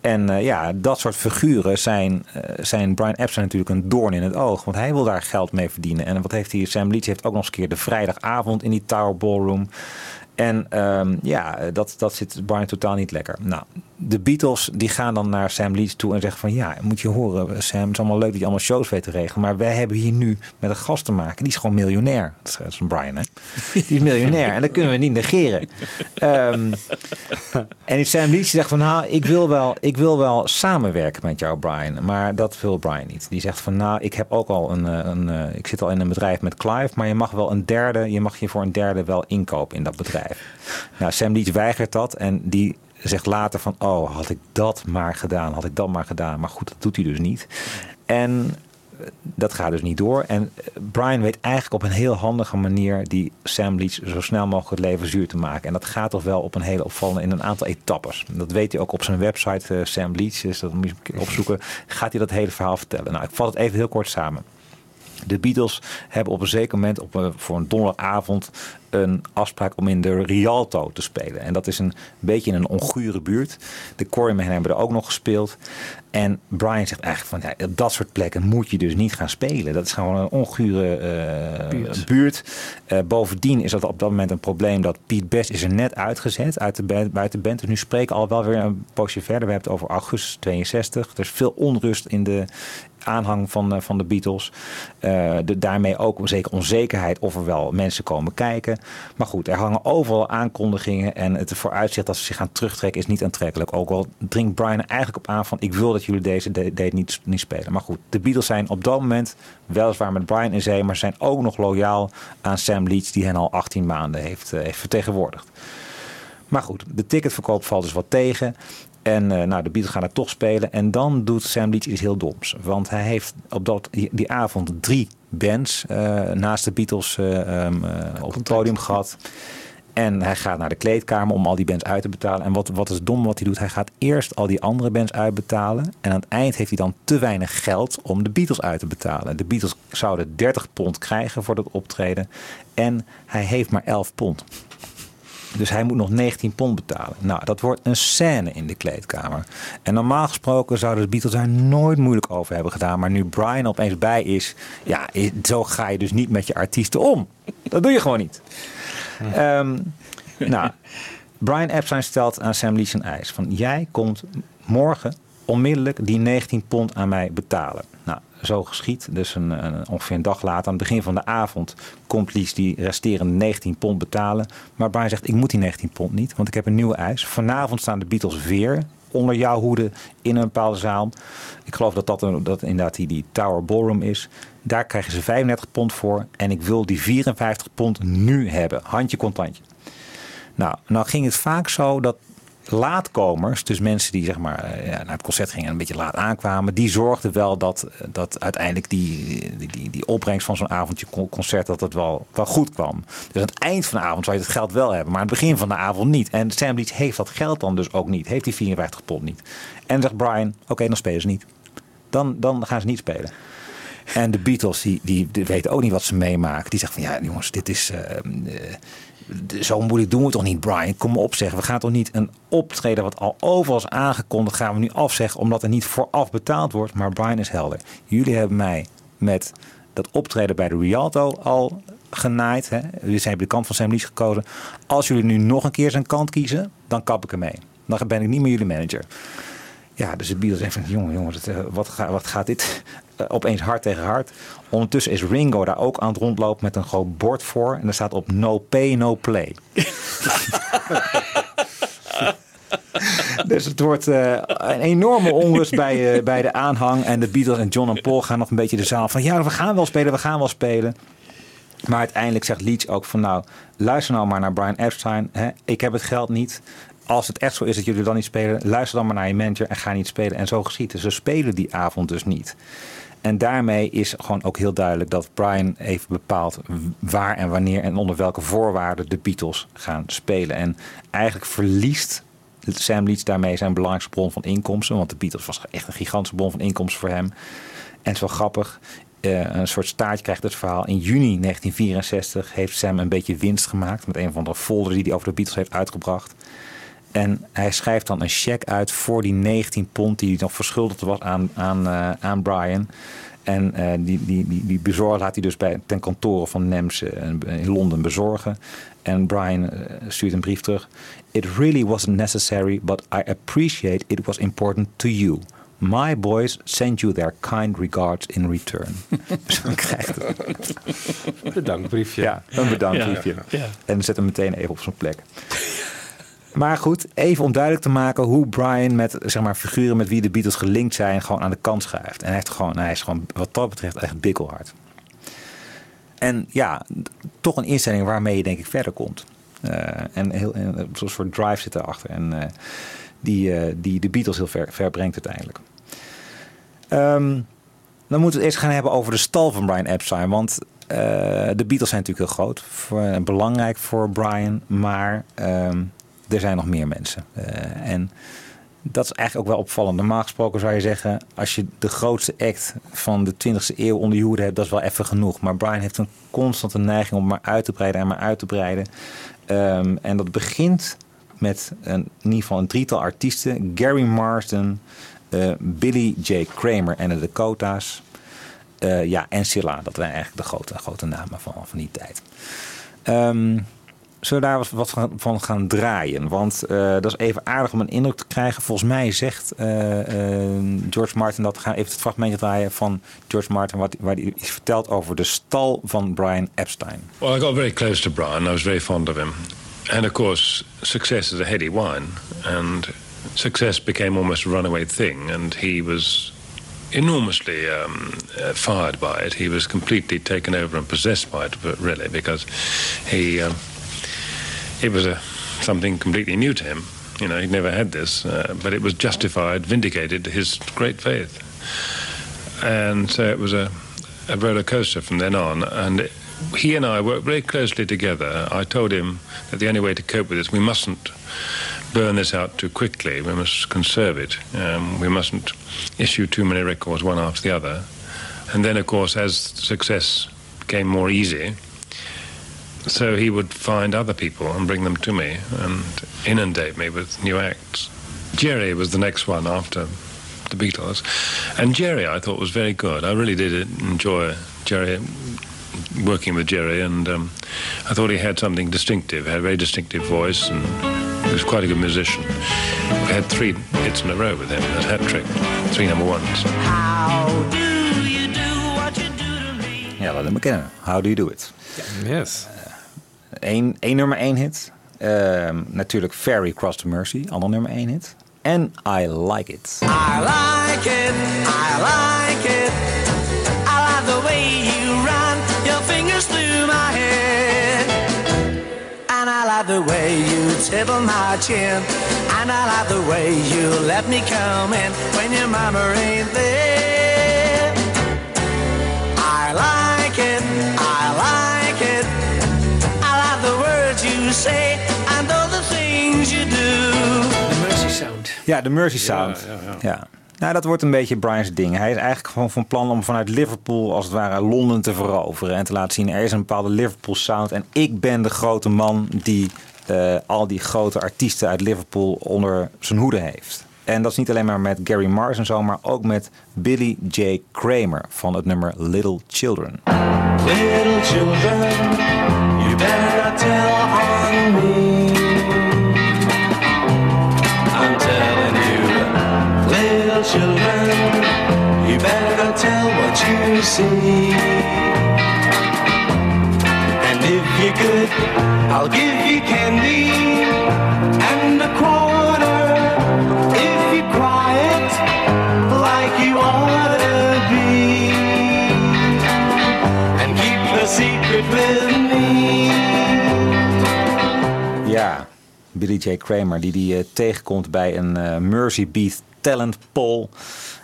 En eh, ja, dat soort figuren zijn, eh, zijn Brian Epstein natuurlijk een doorn in het oog. Want hij wil daar geld mee verdienen. En wat heeft hij? Sam Leach heeft ook nog eens een keer de vrijdagavond in die Tower Ballroom. En ehm, ja, dat, dat zit Brian totaal niet lekker. Nou, de Beatles die gaan dan naar Sam Leach toe en zeggen van... ja, moet je horen Sam, het is allemaal leuk dat je allemaal shows weet te regelen... maar wij hebben hier nu met een gast te maken. Die is gewoon miljonair. Dat is, een Brian, hè? Die is miljonair en dat kunnen we niet negeren. Ehm, en Sam Leach zegt van... nou, ik wil, wel, ik wil wel samenwerken met jou, Brian. Maar dat wil Brian niet. Die zegt van, nou, ik heb ook al een... eh, een eh, ik zit al in een bedrijf met Clive... maar je mag wel een derde... je mag je voor een derde wel inkopen in dat bedrijf. Nou, Sam Leach weigert dat en die zegt later van... oh, had ik dat maar gedaan, had ik dat maar gedaan. Maar goed, dat doet hij dus niet. En eh, dat gaat dus niet door. En eh, Brian weet eigenlijk op een heel handige manier... die Sam Leach zo snel mogelijk het leven zuur te maken. En dat gaat toch wel op een hele opvallende... in een aantal etappes. Dat weet hij ook op zijn website, eh, Sam Leach. Dus dat moet je opzoeken. Gaat hij dat hele verhaal vertellen. Nou, ik vat het even heel kort samen. De Beatles hebben op een zeker moment op een, voor een donderdagavond een afspraak om in de Rialto te spelen. En dat is een beetje in een ongure buurt. De Quarrymen hebben er ook nog gespeeld. En Brian zegt eigenlijk van ja, op dat soort plekken moet je dus niet gaan spelen. Dat is gewoon een ongure eh, Buurt. buurt. Eh, bovendien is dat op dat moment een probleem dat Piet Best is er net uitgezet uit de band, buiten de band. Dus nu spreken al wel weer een poosje verder. We hebben het over augustus 62. Er is veel onrust in de aanhang van, eh, van de Beatles. Eh, de, daarmee ook zeker onzekerheid of er wel mensen komen kijken. Maar goed, er hangen overal aankondigingen. En het vooruitzicht dat ze zich gaan terugtrekken is niet aantrekkelijk. Ook al dringt Brian eigenlijk op aan van ik wil dat jullie deze da- date niet, niet spelen. Maar goed, de Beatles zijn op dat moment weliswaar met Brian in zee. Maar zijn ook nog loyaal aan Sam Leach die hen al 18 maanden heeft, eh, heeft vertegenwoordigd. Maar goed, de ticketverkoop valt dus wat tegen. En eh, nou, de Beatles gaan er toch spelen. En dan doet Sam Leach iets heel doms. Want hij heeft op dat, die, die avond drie bands eh, naast de Beatles eh, ehm, eh, op het podium gehad. En hij gaat naar de kleedkamer om al die bands uit te betalen. En wat, wat is dom wat hij doet? Hij gaat eerst al die andere bands uitbetalen. En aan het eind heeft hij dan te weinig geld om de Beatles uit te betalen. De Beatles zouden 30 pond krijgen voor dat optreden. En hij heeft maar 11 pond. Dus hij moet nog 19 pond betalen. Nou, dat wordt een scène in de kleedkamer. En normaal gesproken zouden de Beatles daar nooit moeilijk over hebben gedaan. Maar nu Brian opeens bij is, ja, zo ga je dus niet met je artiesten om. Dat doe je gewoon niet. Ehm, nou, Brian Epstein stelt aan Sam Leach een eis. Van jij komt morgen onmiddellijk die 19 pond aan mij betalen. Nou, zo geschiet. Dus een, een- ongeveer een dag later, aan het begin van de avond, komt Leach die resterende 19 pond betalen. Maar Brian zegt, ik moet die 19 pond niet, want ik heb een nieuwe eis. Vanavond staan de Beatles weer onder jouw hoede in een bepaalde zaal. Ik geloof dat dat, een, dat inderdaad die, die Tower Ballroom is. Daar krijgen ze 35 pond voor. En ik wil die 54 pond nu hebben. Handje contantje. Nou, nou ging het vaak zo dat laatkomers, dus mensen die zeg maar eh, naar het concert gingen en een beetje laat aankwamen, die zorgden wel dat, dat uiteindelijk die, die, die, opbrengst van zo'n avondje con- concert dat het wel, wel goed kwam. Dus aan het eind van de avond zou je het geld wel hebben, maar aan het begin van de avond niet. En Sam heeft dat geld dan dus ook niet, heeft die 54 pond niet. En zegt Brian, oké, dan spelen ze niet. Dan, dan gaan ze niet spelen. En de Beatles, die, die, die weten ook niet wat ze meemaken. Die zeggen van, ja jongens, dit is... eh, eh, zo moeilijk doen we toch niet, Brian? Kom op zeggen. We gaan toch niet een optreden wat al overal is aangekondigd... gaan we nu afzeggen omdat er niet vooraf betaald wordt. Maar Brian is helder. Jullie hebben mij met dat optreden bij de Rialto al genaaid. Hè? Zijn de kant van Sam gekozen. Als jullie nu nog een keer zijn kant kiezen, dan kap ik ermee. Dan ben ik niet meer jullie manager. Ja, dus de Beatles zeggen van, jongen, jongens, het, eh, wat, ga- wat gaat dit eh, opeens hard tegen hard? Ondertussen is Ringo daar ook aan het rondlopen met een groot bord voor. En daar staat op no pay, no play. dus het wordt eh, een enorme onrust bij, eh, bij de aanhang. En de Beatles en John en Paul gaan nog een beetje de zaal van... ja, we gaan wel spelen, we gaan wel spelen. Maar uiteindelijk zegt Leach ook van nou, luister nou maar naar Brian Epstein. Hè? Ik heb het geld niet. Als het echt zo is dat jullie dan niet spelen, luister dan maar naar je manager en ga niet spelen. En zo geschiet. Ze spelen die avond dus niet. En daarmee is gewoon ook heel duidelijk dat Brian heeft bepaald waar en wanneer en onder welke voorwaarden de Beatles gaan spelen. En eigenlijk verliest Sam Leach daarmee zijn belangrijkste bron van inkomsten. Want de Beatles was echt een gigantische bron van inkomsten voor hem. En het is wel grappig. eh, een soort staartje krijgt het verhaal. In juni 1964 heeft Sam een beetje winst gemaakt. Met een van de folder die hij over de Beatles heeft uitgebracht. En hij schrijft dan een cheque uit voor die 19 pond die hij nog verschuldigd was aan, aan, eh, aan Brian. En eh, die, die, die, die bezorg laat hij dus bij, ten kantoren van NEMS eh, in Londen bezorgen. En Brian stuurt een brief terug. It really wasn't necessary, but I appreciate it was important to you. My boys send you their kind regards in return. dus dan krijgt het. Bedankbriefje. Ja, een bedankbriefje. Ja, ja. En zet hem meteen even op zijn plek. Maar goed, even om duidelijk te maken hoe Brian met zeg maar, figuren met wie de Beatles gelinkt zijn, gewoon aan de kant schuift. En hij, heeft gewoon, hij is gewoon wat dat betreft echt bikkelhard. En ja, toch een instelling waarmee je denk ik verder komt. Eh, en heel, en zo'n soort drive zit erachter. En eh, die, eh, die de Beatles heel ver, brengt uiteindelijk. Ehm, dan moeten we het eerst gaan hebben over de stal van Brian Epstein. Want eh, de Beatles zijn natuurlijk heel groot. Belangrijk voor Brian. Maar ehm, er zijn nog meer mensen. Eh, en Dat is eigenlijk ook wel opvallend. Normaal gesproken zou je zeggen, als je de grootste act van de 20e eeuw onder je hoede hebt, dat is wel even genoeg. Maar Brian heeft een constante neiging om maar uit te breiden en maar uit te breiden. Ehm, en dat begint met een, in ieder geval een drietal artiesten: Gary Marsden, eh, Billy J. Kramer en de Dakota's. Eh, ja, en Silla. Dat zijn eigenlijk de grote, grote namen van, van die tijd. Ehm, zullen we daar wat, van, gaan draaien? Want eh, dat is even aardig om een indruk te krijgen. Volgens mij zegt eh, eh, George Martin dat we gaan even het fragmentje draaien van George Martin, wat, waar hij iets vertelt over de stal van Brian Epstein. Well, I got very close to Brian. I was very fond of him. And of course, success is a heady wine. And success became almost a runaway thing. And he was enormously um, uh, fired by it. He was completely taken over and possessed by it, really, because he um, it was a something completely new to him. You know, he'd never had this, uh, but it was justified, vindicated his great faith, and so it was a, a roller coaster from then on. And he and I worked very closely together. I told him that the only way to cope with this, we mustn't burn this out too quickly. We must conserve it. Um, we mustn't issue too many records one after the other. And then, of course, as success became more easy, so he would find other people and bring them to me and inundate me with new acts. Jerry was the next one after the Beatles. And Jerry, I thought, was very good. I really did enjoy Jerry, working with Jerry, and um, I thought he had something distinctive, had a very distinctive voice, and he was quite a good musician. We had three hits in a row with him, a hat trick, three number ones. Ja, laten we bekennen. How do you do it? Yes. Eén, één nummer één hit. Ehm, natuurlijk Ferry Cross the Mercy, ander nummer één hit. En I Like It. I like it, I like it. I like the way you run your fingers through my hair. And I like the way you tickle my chin. And I like the way you let me come in when your mama ain't there. You say and all the things you do. De Mercy Sound. Ja, de Mercy Sound. Ja, Nou, dat wordt een beetje Brian's ding. Hij is eigenlijk gewoon van plan om vanuit Liverpool als het ware Londen te veroveren. En te laten zien, er is een bepaalde Liverpool sound. En ik ben de grote man die eh, al die grote artiesten uit Liverpool onder zijn hoede heeft. En dat is niet alleen maar met Gary Mars en zo, maar ook met Billy J. Kramer van het nummer Little Children. Little children, you better little children, you better tell what you see. And if you're good, I'll give you candy and a quarter. If you're quiet, like you ought to be and keep a secret with me. Ja, Billy J. Kramer, die die eh, tegenkomt bij een eh, Mercy Beat talent poll.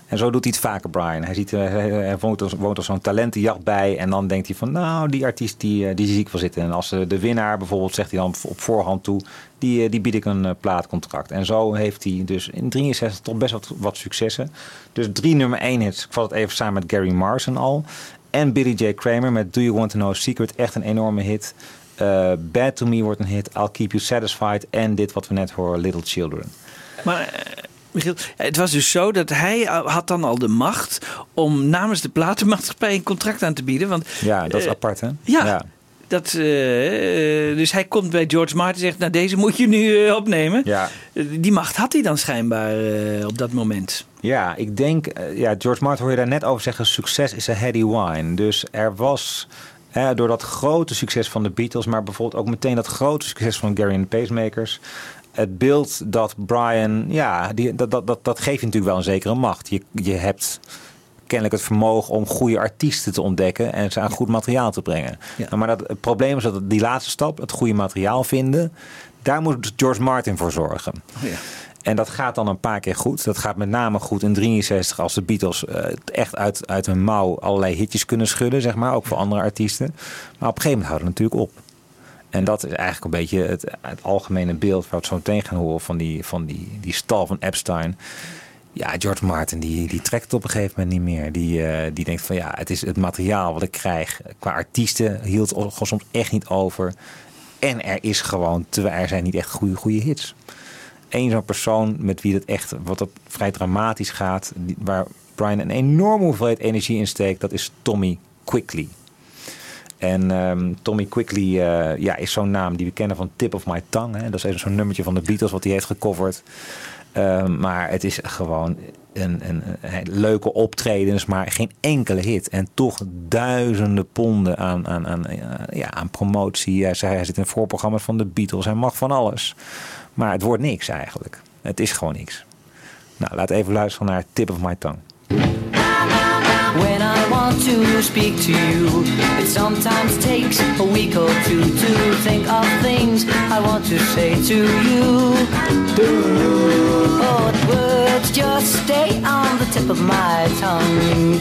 En zo doet hij het vaker, Brian. Hij, ziet, eh, hij, woont, er, zo'n talentenjacht bij. En dan denkt hij van, nou, die artiest die, eh, die zie ik wel zitten. En als eh, de winnaar bijvoorbeeld, zegt hij dan op voorhand toe... die, die bied ik een plaatcontract. En zo heeft hij dus in 63 toch best wat, wat successen. Dus drie nummer één hits. Ik vat het even samen met Gary Marson al. En Billy J. Kramer met Do You Want To Know a Secret. Echt een enorme hit. Bad To Me wordt een hit. I'll Keep You Satisfied. En dit wat we net horen, Little Children. Maar Michiel, het was dus zo dat hij had dan al de macht om namens de platenmaatschappij een contract aan te bieden. Want, Ja, dat is eh, apart, hè? Ja. Dat, eh, eh, dus hij komt bij George Martin en zegt, nou deze moet je nu eh, opnemen. Ja. Eh, Die macht had hij dan schijnbaar eh, op dat moment. Ja, ik denk, eh, ja, George Martin hoor je daar net over zeggen, succes is a heady wine. Dus er was, door dat grote succes van de Beatles, maar bijvoorbeeld ook meteen dat grote succes van Gary and the Pacemakers, het beeld dat Brian, ja, die, dat, dat, dat, dat geeft je natuurlijk wel een zekere macht. Je, je hebt kennelijk het vermogen om goede artiesten te ontdekken en ze aan goed materiaal te brengen. Ja. Maar dat, het probleem is dat die laatste stap, het goede materiaal vinden, daar moet George Martin voor zorgen. Oh ja. En dat gaat dan een paar keer goed. Dat gaat met name goed in 63 als de Beatles eh, echt uit, uit hun mouw allerlei hitjes kunnen schudden, zeg maar, ook voor andere artiesten. Maar op een gegeven moment houdt het natuurlijk op. En dat is eigenlijk een beetje het, het algemene beeld waar we het zo meteen gaan horen van die, van die, die stal van Epstein. Ja, George Martin die, die trekt het op een gegeven moment niet meer. Die, eh, die denkt van ja, het is het materiaal wat ik krijg. Qua artiesten hield het soms echt niet over. En er is gewoon, er zijn niet echt goede, goede hits. Eén zo'n persoon met wie het echt, wat op vrij dramatisch gaat, waar Brian een enorme hoeveelheid energie in steekt, dat is Tommy Quickly. En ehm, Tommy Quickly eh, ja, is zo'n naam die we kennen van Tip of My Tongue. Hè? Dat is even zo'n nummertje van de Beatles wat hij heeft gecoverd. Ehm, maar het is gewoon een, een, een leuke optredens, maar geen enkele hit. En toch duizenden ponden aan, aan, aan, eh, ja, aan promotie. Hij, zei, hij zit in voorprogramma's van de Beatles. Hij mag van alles. Maar het wordt niks eigenlijk. Het is gewoon niks. Nou, laat even luisteren naar Tip of My Tongue. Want to speak to you, it sometimes takes a week or two to think of things I want to say to you. Oh, the words just stay on the tip of my tongue.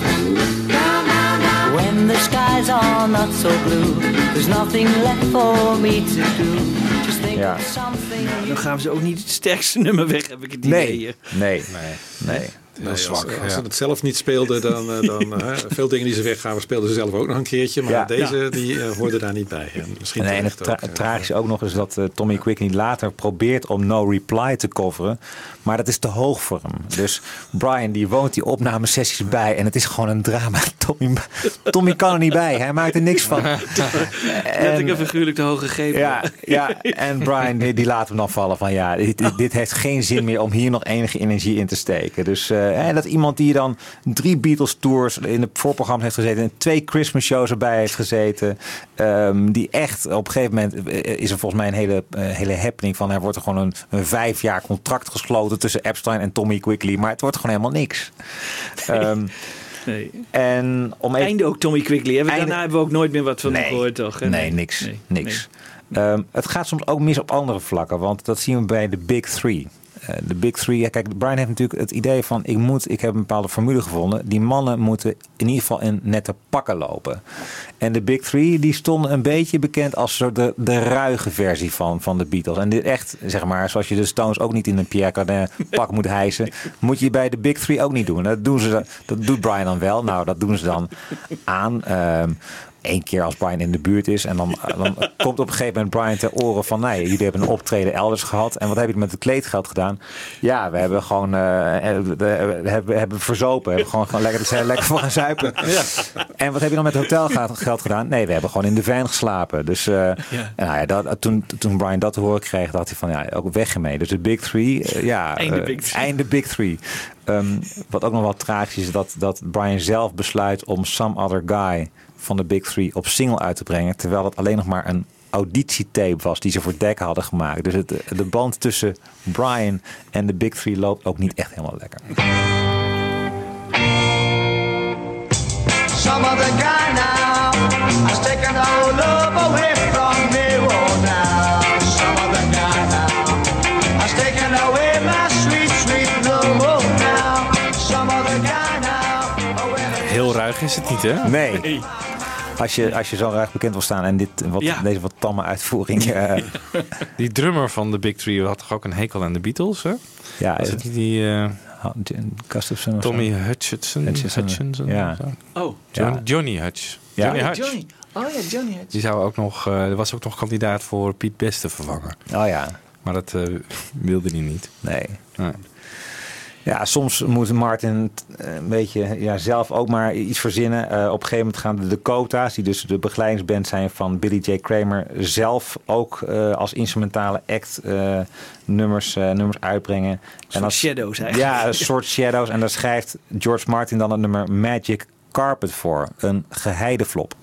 When the skies are not so blue, there's nothing left for me to do. Just think Ja. of something. Dan gaan ze ook niet het sterkste nummer weg, heb ik het idee. Nee, nee, nee. nee. Nee, als, zwak, als ze ja. het zelf niet speelden, dan, eh, dan eh, veel dingen die ze weggaven, speelden ze zelf ook nog een keertje. Maar Ja. deze die eh, hoorden daar niet bij. En misschien en het, tra- ook, tragische ook nog is dat Tommy Quickney later probeert om No Reply te coveren. Maar dat is te hoog voor hem. Dus Brian die woont die opnamesessies bij en het is gewoon een drama. Tommy, Tommy kan er niet bij. Hij maakt er niks van. Letterlijk en figuurlijk te hoog gegrepen. Ja, ja, en Brian die, die laat hem dan vallen van ja, dit, dit- heeft geen zin meer om hier nog enige energie in te steken. Dus en dat iemand die dan drie Beatles tours in de voorprogramma heeft gezeten en twee Christmas shows erbij heeft gezeten, ehm, die echt op een gegeven moment eh, is er volgens mij een hele, eh, hele happening van er wordt er gewoon een, een vijf jaar contract gesloten tussen Epstein en Tommy Quickly, maar het wordt gewoon helemaal niks. Ehm, Nee. en om even Einde ook Tommy Quickly. Hè? Want Einde- Daarna hebben we ook nooit meer wat van hem gehoord, toch? hè? Nee, niks. Nee, niks. Ehm, het gaat soms ook mis op andere vlakken, want dat zien we bij de Big Three. Eh, de Big Three, ja, kijk, Brian heeft natuurlijk het idee van: ik, moet, ik heb een bepaalde formule gevonden. Die mannen moeten in ieder geval in nette pakken lopen. En de Big Three, die stonden een beetje bekend als de, de ruige versie van, van de Beatles. En dit echt, zeg maar, zoals je de Stones ook niet in een Pierre pak moet hijsen, moet je bij de Big Three ook niet doen. Dat, doen ze, dat doet Brian dan wel. Nou, dat doen ze dan aan. Ehm, Eén keer als Brian in de buurt is. En dan, dan komt op een gegeven moment Brian ter oren van... nee, jullie hebben een optreden elders gehad. En wat heb je met het kleedgeld gedaan? Ja, we hebben gewoon eh, we hebben, hebben verzopen. We hebben gewoon, gewoon lekker, lekker voor gaan zuipen. En wat heb je dan met het hotelgeld gedaan? Nee, we hebben gewoon in de van geslapen. Dus eh, en nou ja, dat, toen, toen Brian dat te horen kreeg, dacht hij van ja, ook weg ermee. Dus de Big Three, eh, ja, Einde Big Three. einde Big Three. Ehm, wat ook nog wel tragisch is, dat, dat Brian zelf besluit om Some Other Guy van de Big Three op single uit te brengen. Terwijl het alleen nog maar een auditietape was die ze voor Deck hadden gemaakt. Dus het, de band tussen Brian en de Big Three loopt ook niet echt helemaal lekker. Some guy now love away from Is het niet, hè? Nee. Als je, als je zo graag bekend wil staan en dit, wat, Ja. deze wat tamme uitvoering. eh, Die drummer van de Big Three had toch ook een hekel aan de Beatles, hè? ja, Was het die eh, Gustafson of zo? Tommy Hutchinson? Hutchinson, Hutchinson ja. Oh, John- Ja. Johnny Hutch. Ja. Johnny Oh, Hutch. Johnny. Oh ja, Johnny Hutch. Die zou ook nog, eh, er was ook nog kandidaat voor Piet Best te vervangen. Oh ja, Maar dat eh, wilde hij niet. nee. Nee. Ja, soms moet Martin eh, een beetje ja, zelf ook maar iets verzinnen. Eh, op een gegeven moment gaan de Dakota's, die dus de begeleidingsband zijn van Billy J. Kramer, zelf ook eh, als instrumentale act nummers, nummers uitbrengen. soort als, shadows eigenlijk. Ja, een soort shadows. En daar schrijft George Martin dan het nummer Magic Carpet voor. Een geheide flop.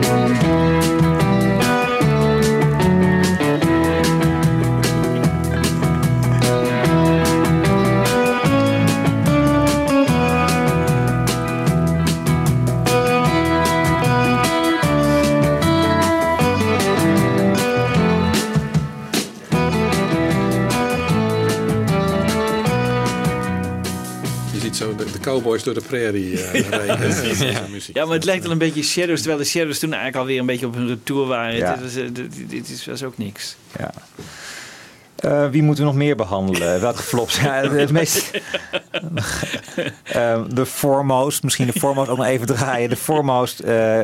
Cowboys door de prairie eh rijden. Ja, Ja. muziek. Ja, maar het lijkt wel een beetje Shadows, terwijl de Shadows toen eigenlijk alweer een beetje op hun retour waren. Ja. Dit, was, eh, dit, dit is, was ook niks. Ja. Eh, wie moeten we nog meer behandelen? Welke flops? Ja, het meest... De Foremost, misschien de Foremost ook nog even draaien. De Foremost eh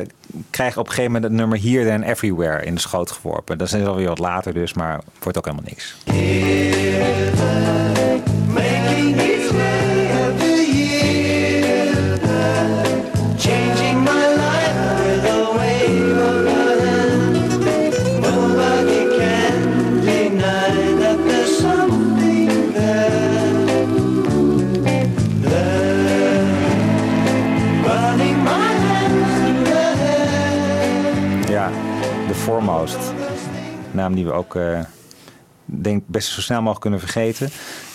krijgt op een gegeven moment het nummer Here Then Everywhere in de schoot geworpen. Dat is alweer wat later dus, maar wordt ook helemaal niks. Naam die we ook eh, denk best zo snel mogelijk kunnen vergeten.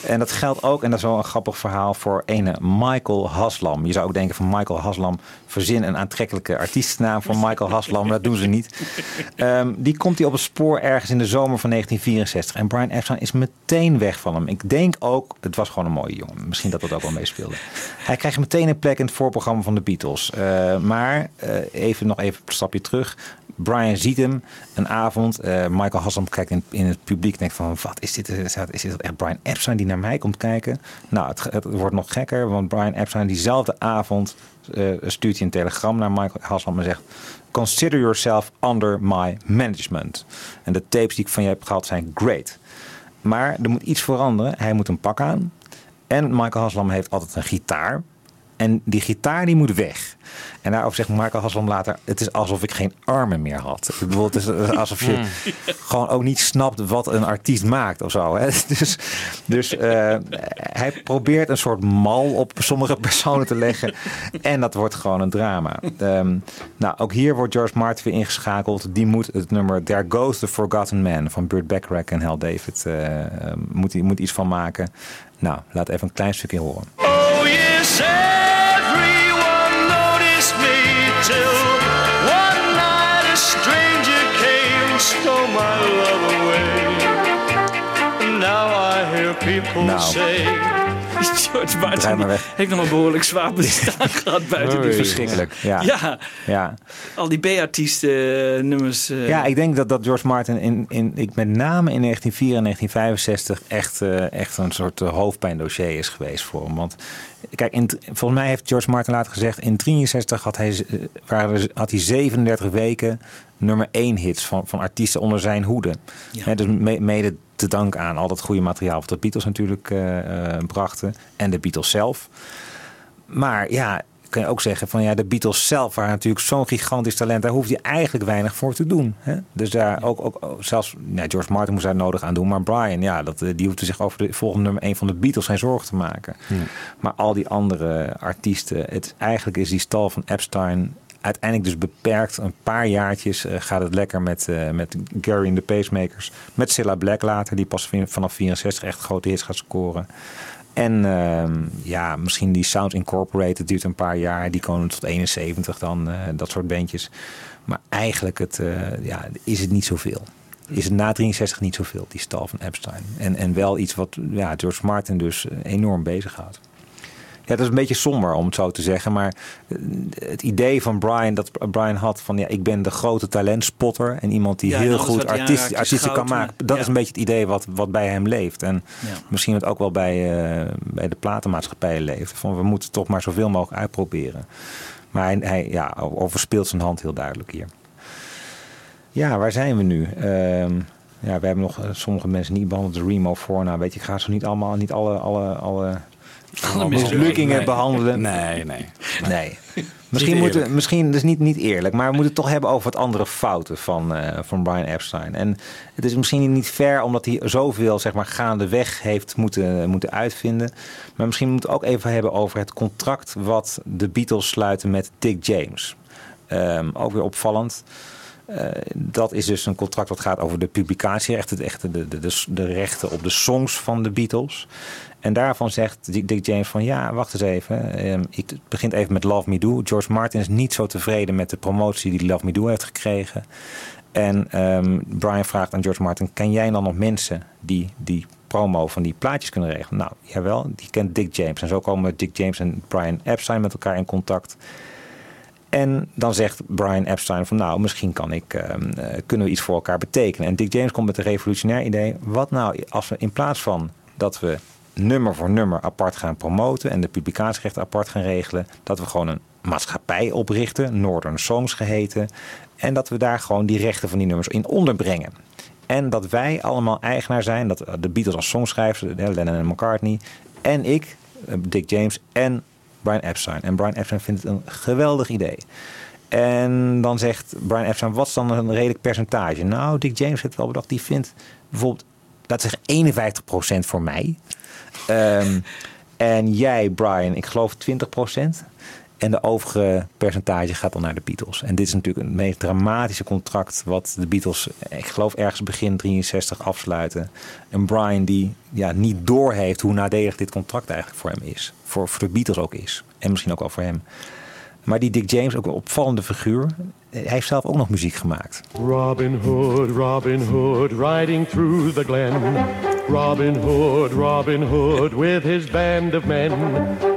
En dat geldt ook, en dat is wel een grappig verhaal, voor ene Michael Haslam. Je zou ook denken van Michael Haslam, verzin een aantrekkelijke artiestennaam voor Michael Haslam, dat doen ze niet. Ehm, die komt hij op het spoor ergens in de zomer van 1964. En Brian Epstein is meteen weg van hem. Ik denk ook, het was gewoon een mooie jongen. Misschien dat dat ook wel meespeelde. Hij krijgt meteen een plek in het voorprogramma van de Beatles. Eh, maar, eh, even nog even een stapje terug. Brian ziet hem een avond. Eh, Michael Haslam kijkt in, het publiek en denkt van... wat is dit? Is dit echt Brian Epstein die naar mij komt kijken? Nou, het, het wordt nog gekker. Want Brian Epstein diezelfde avond... eh, stuurt hij een telegram naar Michael Haslam en zegt... Consider yourself under my management. En de tapes die ik van je heb gehad zijn great. Maar er moet iets veranderen. Hij moet een pak aan. En Michael Haslam heeft altijd een gitaar. En die gitaar die moet weg. En daarover zegt Michael Haslam later... het is alsof ik geen armen meer had. Ik bedoel, het is alsof je gewoon ook niet snapt... wat een artiest maakt of zo. Hè? Dus, dus eh, hij probeert een soort mal op sommige personen te leggen. En dat wordt gewoon een drama. Ehm, nou, ook hier wordt George Martin weer ingeschakeld. Die moet het nummer There Goes the Forgotten Man... van Burt Bacharach en Hal David... eh, eh, moet, hij- moet iets van maken. Nou, laat even een klein stukje horen. Oh yes, people Nou. say. George Martin heeft nog een behoorlijk zwaar bestaan gehad buiten die Verschrikkelijk. Ja. Ja, ja. al die B-artiesten eh, nummers. eh, Ja, ik denk dat, dat George Martin in, in, ik met name in 1964 en 1965 echt, eh, echt een soort hoofdpijndossier is geweest voor hem. Want kijk, in, volgens mij heeft George Martin later gezegd, in 63 had hij, waren had hij 37 weken nummer 1 hits van, van artiesten onder zijn hoede. Dus me- mede te danken aan al dat goede materiaal wat de Beatles natuurlijk eh, eh, brachten. En de Beatles zelf. Maar ja, kun je ook zeggen van ja, de Beatles zelf waren natuurlijk zo'n gigantisch talent. Daar hoefde je eigenlijk weinig voor te doen. Hè? Dus daar ook, ook zelfs ja, George Martin moest daar nodig aan doen. Maar Brian, ja, dat, eh, die hoefde zich over de volgende nummer 1 van de Beatles geen zorgen te maken. Maar al die andere artiesten, het, eigenlijk is die stal van Epstein uiteindelijk dus beperkt. Een paar jaartjes eh, gaat het lekker met, eh, met Gary en de Pacemakers. Met Cilla Black later, die pas vanaf 64 echt grote hits gaat scoren. En ehm, ja, misschien die Sounds Incorporated duurt een paar jaar. Die komen tot 71 dan, eh, dat soort bandjes. Maar eigenlijk het, ja, is het niet zoveel. Is het na 63 niet zoveel, die stal van Epstein. En, en wel iets wat ja, George Martin dus enorm bezighoudt. Ja, dat is een beetje somber om het zo te zeggen. Maar eh, het idee van Brian, dat Brian had van ja, ik ben de grote talentspotter. En iemand die Ja, heel goed wat artiest, artiesten kan maken. Dat ja. is een beetje het idee wat, wat bij hem leeft. En Ja. misschien het ook wel bij, eh, bij de platenmaatschappijen leeft. Van we moeten toch maar zoveel mogelijk uitproberen. Maar hij, hij ja, overspeelt zijn hand heel duidelijk hier. Ja, waar zijn we nu? Ehm, ja, we hebben nog eh, sommige mensen niet behandeld. De Remo. Nou, weet je, ik ga ze niet allemaal, niet alle, alle, alle mislukkingen Nee. behandelen. Nee, nee. Nee. Misschien moeten, misschien, dat is niet, niet eerlijk, maar we moeten het toch hebben over wat andere fouten van, eh, van Brian Epstein. En het is misschien niet fair omdat hij zoveel zeg maar, gaandeweg heeft moeten, moeten uitvinden. Maar misschien moeten we het ook even hebben over het contract wat de Beatles sluiten met Dick James. Ehm, ook weer opvallend. Eh, dat is dus een contract wat gaat over de publicatie, echt, het, echt de, de, de, de rechten op de songs van de Beatles. En daarvan zegt Dick James van ja, wacht eens even. Ehm, ik, begint even met Love Me Do. George Martin is niet zo tevreden met de promotie die Love Me Do heeft gekregen. En ehm, Brian vraagt aan George Martin: Ken jij dan nog mensen die die promo van die plaatjes kunnen regelen? Nou, jawel, die kent Dick James. En zo komen Dick James en Brian Epstein met elkaar in contact. En dan zegt Brian Epstein van nou, misschien kan ik, ehm, eh, kunnen we iets voor elkaar betekenen. En Dick James komt met een revolutionair idee. Wat nou als we in plaats van dat we nummer voor nummer apart gaan promoten en de publicatierechten apart gaan regelen, dat we gewoon een maatschappij oprichten, Northern Songs geheten. En dat we daar gewoon die rechten van die nummers in onderbrengen. En dat wij allemaal eigenaar zijn, dat de Beatles als songschrijvers, Lennon en McCartney, en ik, eh, Dick James en Brian Epstein. En Brian Epstein vindt het een geweldig idee. En dan zegt Brian Epstein, wat is dan een redelijk percentage? Nou, Dick James heeft wel bedacht, die vindt bijvoorbeeld, we zeggen 51% voor mij. Ehm, en jij, Brian, ik geloof 20%. En de overige percentage gaat dan naar de Beatles. En dit is natuurlijk het meest dramatische contract wat de Beatles, ik geloof ergens begin 63 afsluiten. En Brian die ja, niet doorheeft hoe nadelig dit contract eigenlijk voor hem is. Voor, voor de Beatles ook is. En misschien ook wel voor hem. Maar die Dick James, ook een opvallende figuur. Hij heeft zelf ook nog muziek gemaakt. Robin Hood, Robin Hood, riding through the glen. Robin Hood, Robin Hood, with his band of men.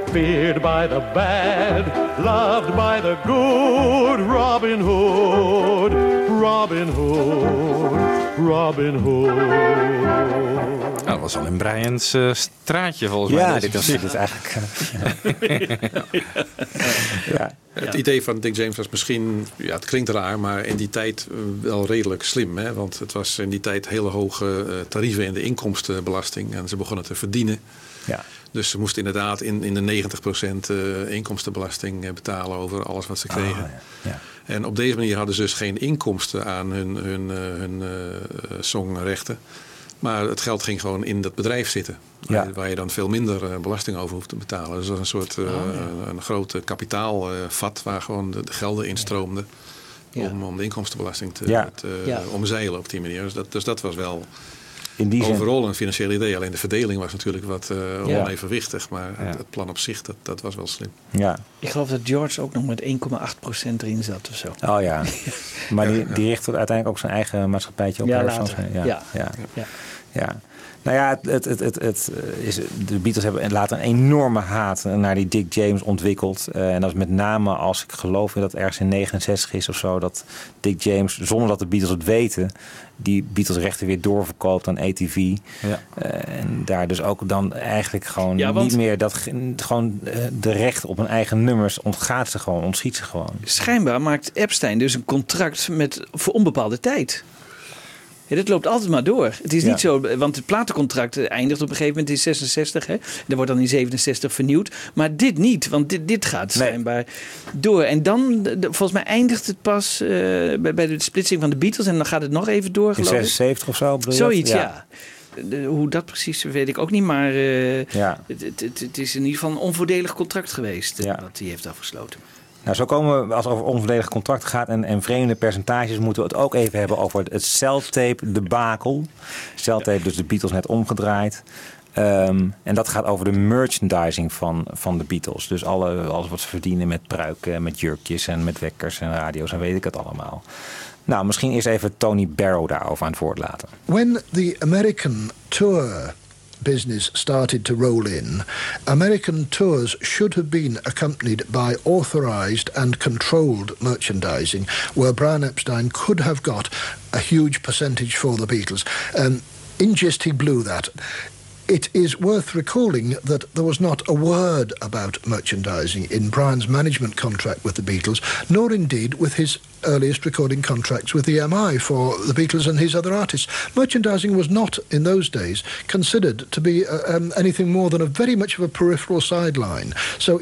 Feared by the bad, loved by the good. Robin Hood, Robin Hood, Robin Hood. Nou, dat was al in Brian's eh, straatje volgens mij. Ja, dit was dit eigenlijk. eh, ja. Het idee van Dick James was misschien, ja, het klinkt raar, maar in die tijd eh, wel redelijk slim. Hè? Want het was in die tijd hele hoge eh, tarieven in de inkomstenbelasting. En ze begonnen te verdienen. Ja. Dus ze moesten inderdaad in, in de 90% eh, inkomstenbelasting eh, betalen over alles wat ze kregen. Ah, ja. En op deze manier hadden ze dus geen inkomsten aan hun, hun, eh, hun eh, songrechten. Maar het geld ging gewoon in dat bedrijf zitten. Ja. Waar, je dan veel minder eh, belasting over hoeft te betalen. Dus dat was een soort eh, een grote kapitaalvat waar gewoon de, de gelden instroomden. Ja. Om, om de inkomstenbelasting te, Ja. te Ja. omzeilen op die manier. Dus dat, dus dat was wel In die zin. overal een financieel idee. Alleen de verdeling was natuurlijk wat eh, Ja. onevenwichtig. Maar Ja. het, het plan op zich, dat, dat was wel slim. Ja. Ik geloof dat George ook nog met 1,8% erin zat of zo. Oh ja. Maar die, die richt uiteindelijk ook zijn eigen maatschappijtje op. Ja, later. Ja. Ja. Ja. Ja. Ja. Nou ja, het, het, het, het, het is, de Beatles hebben later een enorme haat naar die Dick James ontwikkeld. Eh, en dat is met name als ik geloof dat ergens in 69 is of zo, dat Dick James, zonder dat de Beatles het weten, die Beatles rechten weer doorverkoopt aan ATV. Ja. Eh, en daar dus ook dan eigenlijk gewoon Ja, want- niet meer dat ge- gewoon eh, de recht op hun eigen nummers ontgaat ze gewoon, ontschiet ze gewoon. Schijnbaar maakt Epstein dus een contract met, voor onbepaalde tijd. Ja, dit loopt altijd maar door. Het is Ja. niet zo, want het platencontract eindigt op een gegeven moment in 66. Hè? Dat wordt dan in 67 vernieuwd. Maar dit niet, want dit, dit gaat Nee. schijnbaar door. En dan, volgens mij eindigt het pas eh, bij, bij de splitsing van de Beatles. En dan gaat het nog even door, In geloof ik. 76 of zo bedoel je dat? Zoiets, ja. De- hoe dat precies weet ik ook niet. Maar eh, Ja. het, het, het, het is in ieder geval een onvoordelig contract geweest. Ja. Wat hij heeft afgesloten. Nou, zo komen we, als het over onvolledig contract gaat en, en vreemde percentages, moeten we het ook even hebben over het celtape debakel. Celtape, dus de Beatles net omgedraaid. Ehm, en dat gaat over de merchandising van, van de Beatles. Dus alle, alles wat ze verdienen met pruiken, met jurkjes en met wekkers en radio's en weet ik het allemaal. Nou, misschien eerst even Tony Barrow daarover aan het woord laten. When the American tour business started to roll in, American tours should have been accompanied by authorized and controlled merchandising, where Brian Epstein could have got a huge percentage for the Beatles. Um, in gist, he blew that. It is worth recalling that there was not a word about merchandising in Brian's management contract with the Beatles, nor indeed with his earliest recording contracts with EMI for the Beatles and his other artists. Merchandising was not, in those days, considered to be uh, um, anything more than a very much of a peripheral sideline. So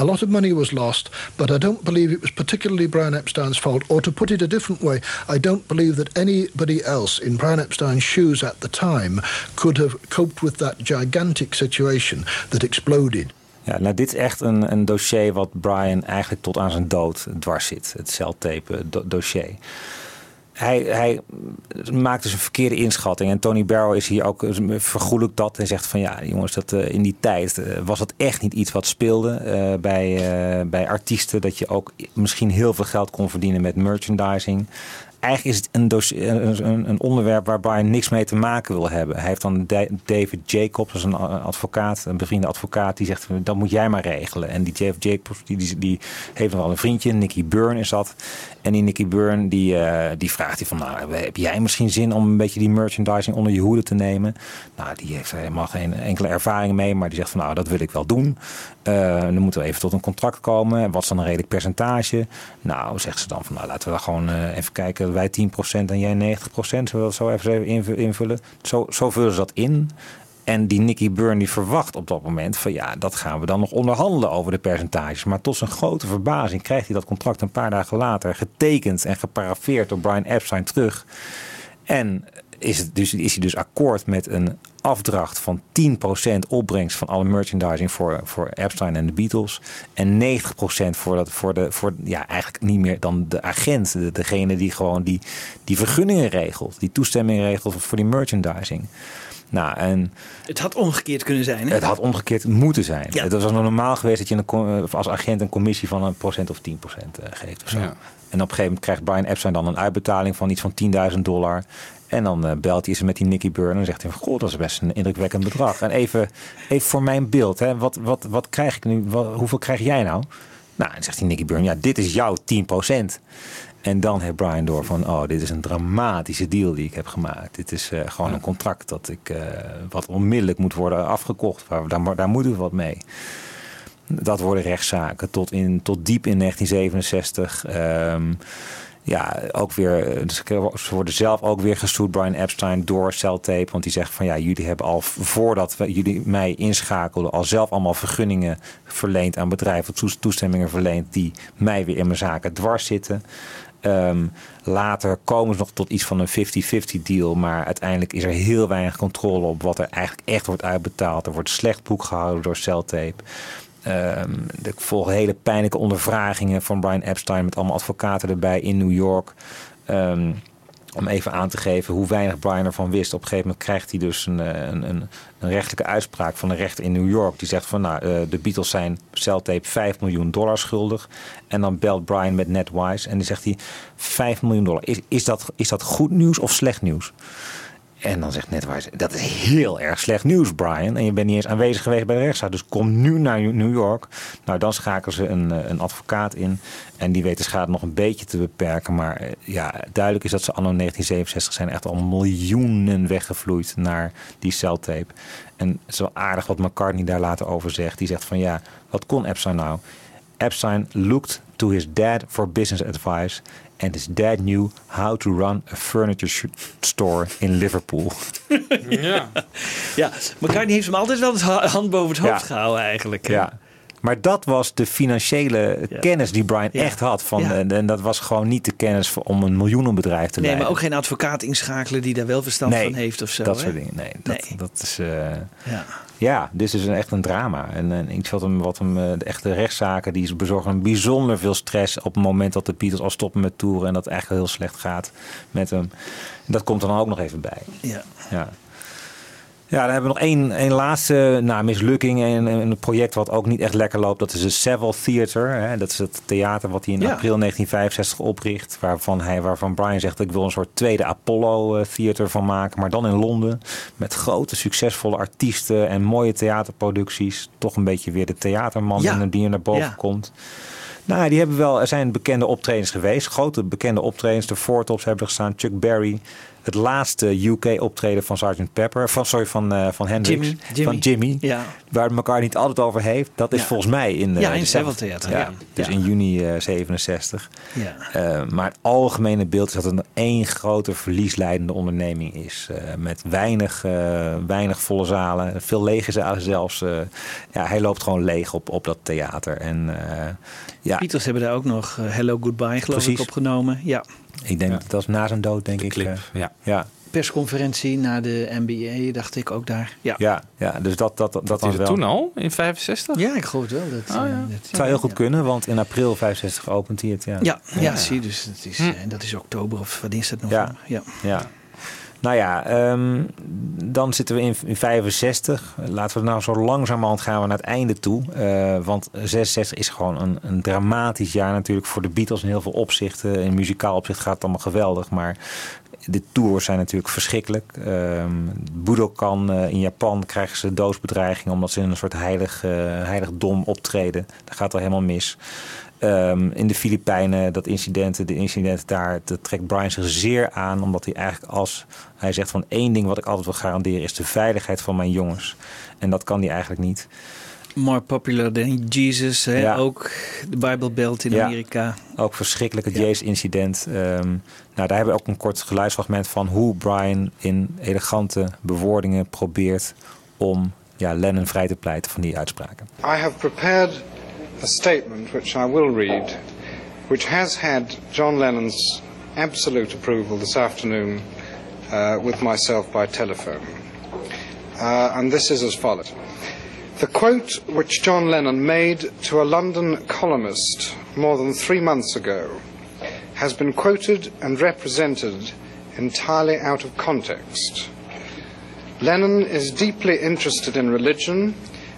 a lot of money was lost, but I don't believe it was particularly Brian Epstein's fault. Or to put it a different way, I don't believe that anybody else in Brian Epstein's shoes at the time could have coped with that gigantic situation that exploded. Ja, nou, dit is echt een, een dossier wat Brian eigenlijk tot aan zijn dood dwars zit. Het celtape do- dossier. Hij, hij maakt dus een verkeerde inschatting. En Tony Barrow is hier ook, vergoelijkt dat. En zegt van ja, jongens, dat, eh, in die tijd eh, was dat echt niet iets wat speelde eh, bij, bij artiesten. Dat je ook misschien heel veel geld kon verdienen met merchandising. eigenlijk is het een, een, onderwerp waar Brian niks mee te maken wil hebben. Hij heeft dan Da- David Jacobs, is een advocaat, een bevriende advocaat, die zegt dat moet jij maar regelen. En die David Jacobs die, die, die heeft nog wel een vriendje, Nicky Byrne is dat. En die Nicky Byrne die, eh, die vraagt hij van, nou, heb jij misschien zin om een beetje die merchandising onder je hoede te nemen? Nou, die heeft helemaal geen enkele ervaring mee, maar die zegt van, nou, dat wil ik wel doen. Eh, dan moeten we even tot een contract komen. En Wat is dan een redelijk percentage? Nou, zegt ze dan van, nou, laten we dan gewoon eh, even kijken. Wij 10% en jij 90%. Zullen we dat zo even inv- invullen? Zo, zo vullen ze dat in. En die Nicky Byrne verwacht op dat moment van ja, dat gaan we dan nog onderhandelen over de percentages. Maar tot zijn grote verbazing krijgt hij dat contract een paar dagen later getekend en geparafeerd door Brian Epstein terug. En is, het dus, is hij dus akkoord met een afdracht van 10% opbrengst van alle merchandising voor, voor Epstein en de Beatles. En 90% voor, dat, voor, de, voor ja, eigenlijk niet meer dan de agent, de- degene die gewoon die, die vergunningen regelt, die toestemming regelt voor die merchandising. Nou, en Het had omgekeerd kunnen zijn. Hè? het had omgekeerd moeten zijn. Ja. Het was nog normaal geweest dat je een, co- als agent een commissie van een procent of 10 procent eh, geeft. Of zo. Ja. En op een gegeven moment krijgt Brian Epstein dan een uitbetaling van iets van 10.000 dollar. En dan eh, belt hij eens met die Nicky Byrne en zegt hij: Goh, dat is best een indrukwekkend bedrag. En even, even voor mijn beeld, hè, wat, wat, wat krijg ik nu? Wat, hoeveel krijg jij nou? Nou, en zegt die Nicky Byrne: Ja, dit is jouw 10 procent. En dan heeft Brian door van, oh, dit is een dramatische deal die ik heb gemaakt. Dit is eh, gewoon een contract dat ik, eh, wat onmiddellijk moet worden afgekocht. Waar, daar, daar moeten we wat mee. Dat worden rechtszaken tot, in, tot diep in 1967. Ehm, ja, ook weer, eh, ze ze worden zelf ook weer gestoet, Brian Epstein, door Celtape. Want die zegt van ja, jullie hebben al voordat we, jullie mij inschakelden, al zelf allemaal vergunningen verleend aan bedrijven, toes- toestemmingen verleend die mij weer in mijn zaken dwars zitten. Ehm, later komen ze nog tot iets van een 50-50 deal. Maar uiteindelijk is er heel weinig controle op wat er eigenlijk echt wordt uitbetaald. Er wordt slecht boek gehouden door Celtape. Ehm er volgen hele pijnlijke ondervragingen van Brian Epstein met allemaal advocaten erbij in New York. Ehm, om even aan te geven hoe weinig Brian ervan wist. Op een gegeven moment krijgt hij dus een, eh, een, een, een rechtelijke uitspraak van de rechter in New York. Die zegt van nou, eh, de Beatles zijn Celtape 5 miljoen dollar schuldig. En dan belt Brian met NetWise en dan zegt hij 5 miljoen dollar. Is, is, dat, is dat goed nieuws of slecht nieuws? En dan zegt NetWise, dat is heel erg slecht nieuws, Brian. En je bent niet eens aanwezig geweest bij de rechtszaak. Dus kom nu naar New York. Nou, dan schakelen ze een, eh, een advocaat in. En die weet de schade nog een beetje te beperken. Maar eh, ja, duidelijk is dat ze anno 1967 zijn echt al miljoenen weggevloeid naar die celtape. En het is wel aardig wat McCartney daar later over zegt. Die zegt van ja, wat kon Epstein nou? Epstein looked to his dad for business advice. And his dad knew how to run a furniture sh- store in Liverpool. Ja. ja, McCartney heeft hem altijd wel de ha- hand boven het hoofd Ja. gehouden eigenlijk. Ja. Maar dat was de financiële kennis die Brian Ja. echt had. Van, Ja. en, dat was gewoon niet de kennis voor, om een miljoenenbedrijf te Nee, leiden. maar ook geen advocaat inschakelen die daar wel verstand Nee, van heeft of zo. dat hè? soort dingen. Nee, dat, dat is... eh, Ja. Dit is een, echt een drama. En, en iets wat hem, wat hem eh, de echte rechtszaken, die bezorgen hem bijzonder veel stress op het moment dat de Beatles al stoppen met toeren en dat het eigenlijk heel slecht gaat met hem. Dat komt er dan ook nog even bij. Ja. Ja. Ja, dan hebben we nog één, één laatste nou, mislukking en een project wat ook niet echt lekker loopt. Dat is de Savile Theater. Hè. Dat is het theater wat hij in Ja. april 1965 opricht. Waarvan, hij, waarvan Brian zegt, ik wil een soort tweede Apollo eh, Theater van maken. Maar dan in Londen. Met grote, succesvolle artiesten en mooie theaterproducties. Toch een beetje weer de theaterman Ja. die er naar boven Ja. komt. Nou, die hebben wel, er zijn bekende optredens geweest. Grote bekende optredens. De Four Tops hebben er gestaan. Chuck Berry. Het laatste UK-optreden van Sgt. Pepper. Van, sorry, van, eh, van Hendrix. Jimmy, Jimmy. Van Jimmy. Ja. Waar het elkaar niet altijd over heeft. Dat is Ja. volgens mij in, eh, Ja, in de Theater, ja. Dus in juni eh, 67. Ja. Eh, maar het algemene beeld is dat het een één grote verliesleidende onderneming is. Met weinig, weinig volle zalen. Veel lege zalen zelfs. Ja, hij loopt gewoon leeg op, op dat theater. En ja, Beatles hebben daar ook nog eh, Hello Goodbye geloof Precies. ik opgenomen. Ja. ik denk dat dat na zijn dood, denk ik. eh, ja. ja. Persconferentie na de NBA dacht ik ook daar. Ja, Ja, ja, dus dat, dat, dat, Dat het wel. toen al, in 65? ja ik geloof het wel. Dat, Oh, eh, ja. dat- Het zou heel goed kunnen, want in april 65 opent hij het. Ja, Ja, ja, zie je, dus het is, eh, dat is oktober of wat is dat nog? Ja. Ja. Ja. Nou ja, ehm, dan zitten we in, in 65. Laten we nou zo langzamerhand gaan we naar het einde toe. Uh, want 66 is gewoon een, een, dramatisch jaar natuurlijk voor de Beatles in heel veel opzichten. In muzikaal opzicht gaat het allemaal geweldig. Maar de tours zijn natuurlijk verschrikkelijk. Um, Budokan uh, in Japan krijgen ze doosbedreiging omdat ze in een soort heilig, uh, heiligdom optreden. Dat gaat er helemaal mis. Um, in de Filipijnen, dat incident, de incident daar, dat trekt Brian zich zeer aan. Omdat hij eigenlijk als, hij zegt van één ding wat ik altijd wil garanderen is de veiligheid van mijn jongens. En dat kan hij eigenlijk niet. More popular than Jesus, hè? Ja. ook de Bible Belt in ja. Amerika. Ook verschrikkelijk het ja. Jezus-incident. Um, nou, daar hebben we ook een kort geluidsfragment van hoe Brian in elegante bewoordingen probeert om ja, Lennon vrij te pleiten van die uitspraken. I have prepared a statement which I will read, which has had John Lennon's absolute approval this afternoon uh, with myself by telephone. Uh, and this is as follows. The quote which John Lennon made to a London columnist more than three months ago has been quoted and represented entirely out of context. Lennon is deeply interested in religion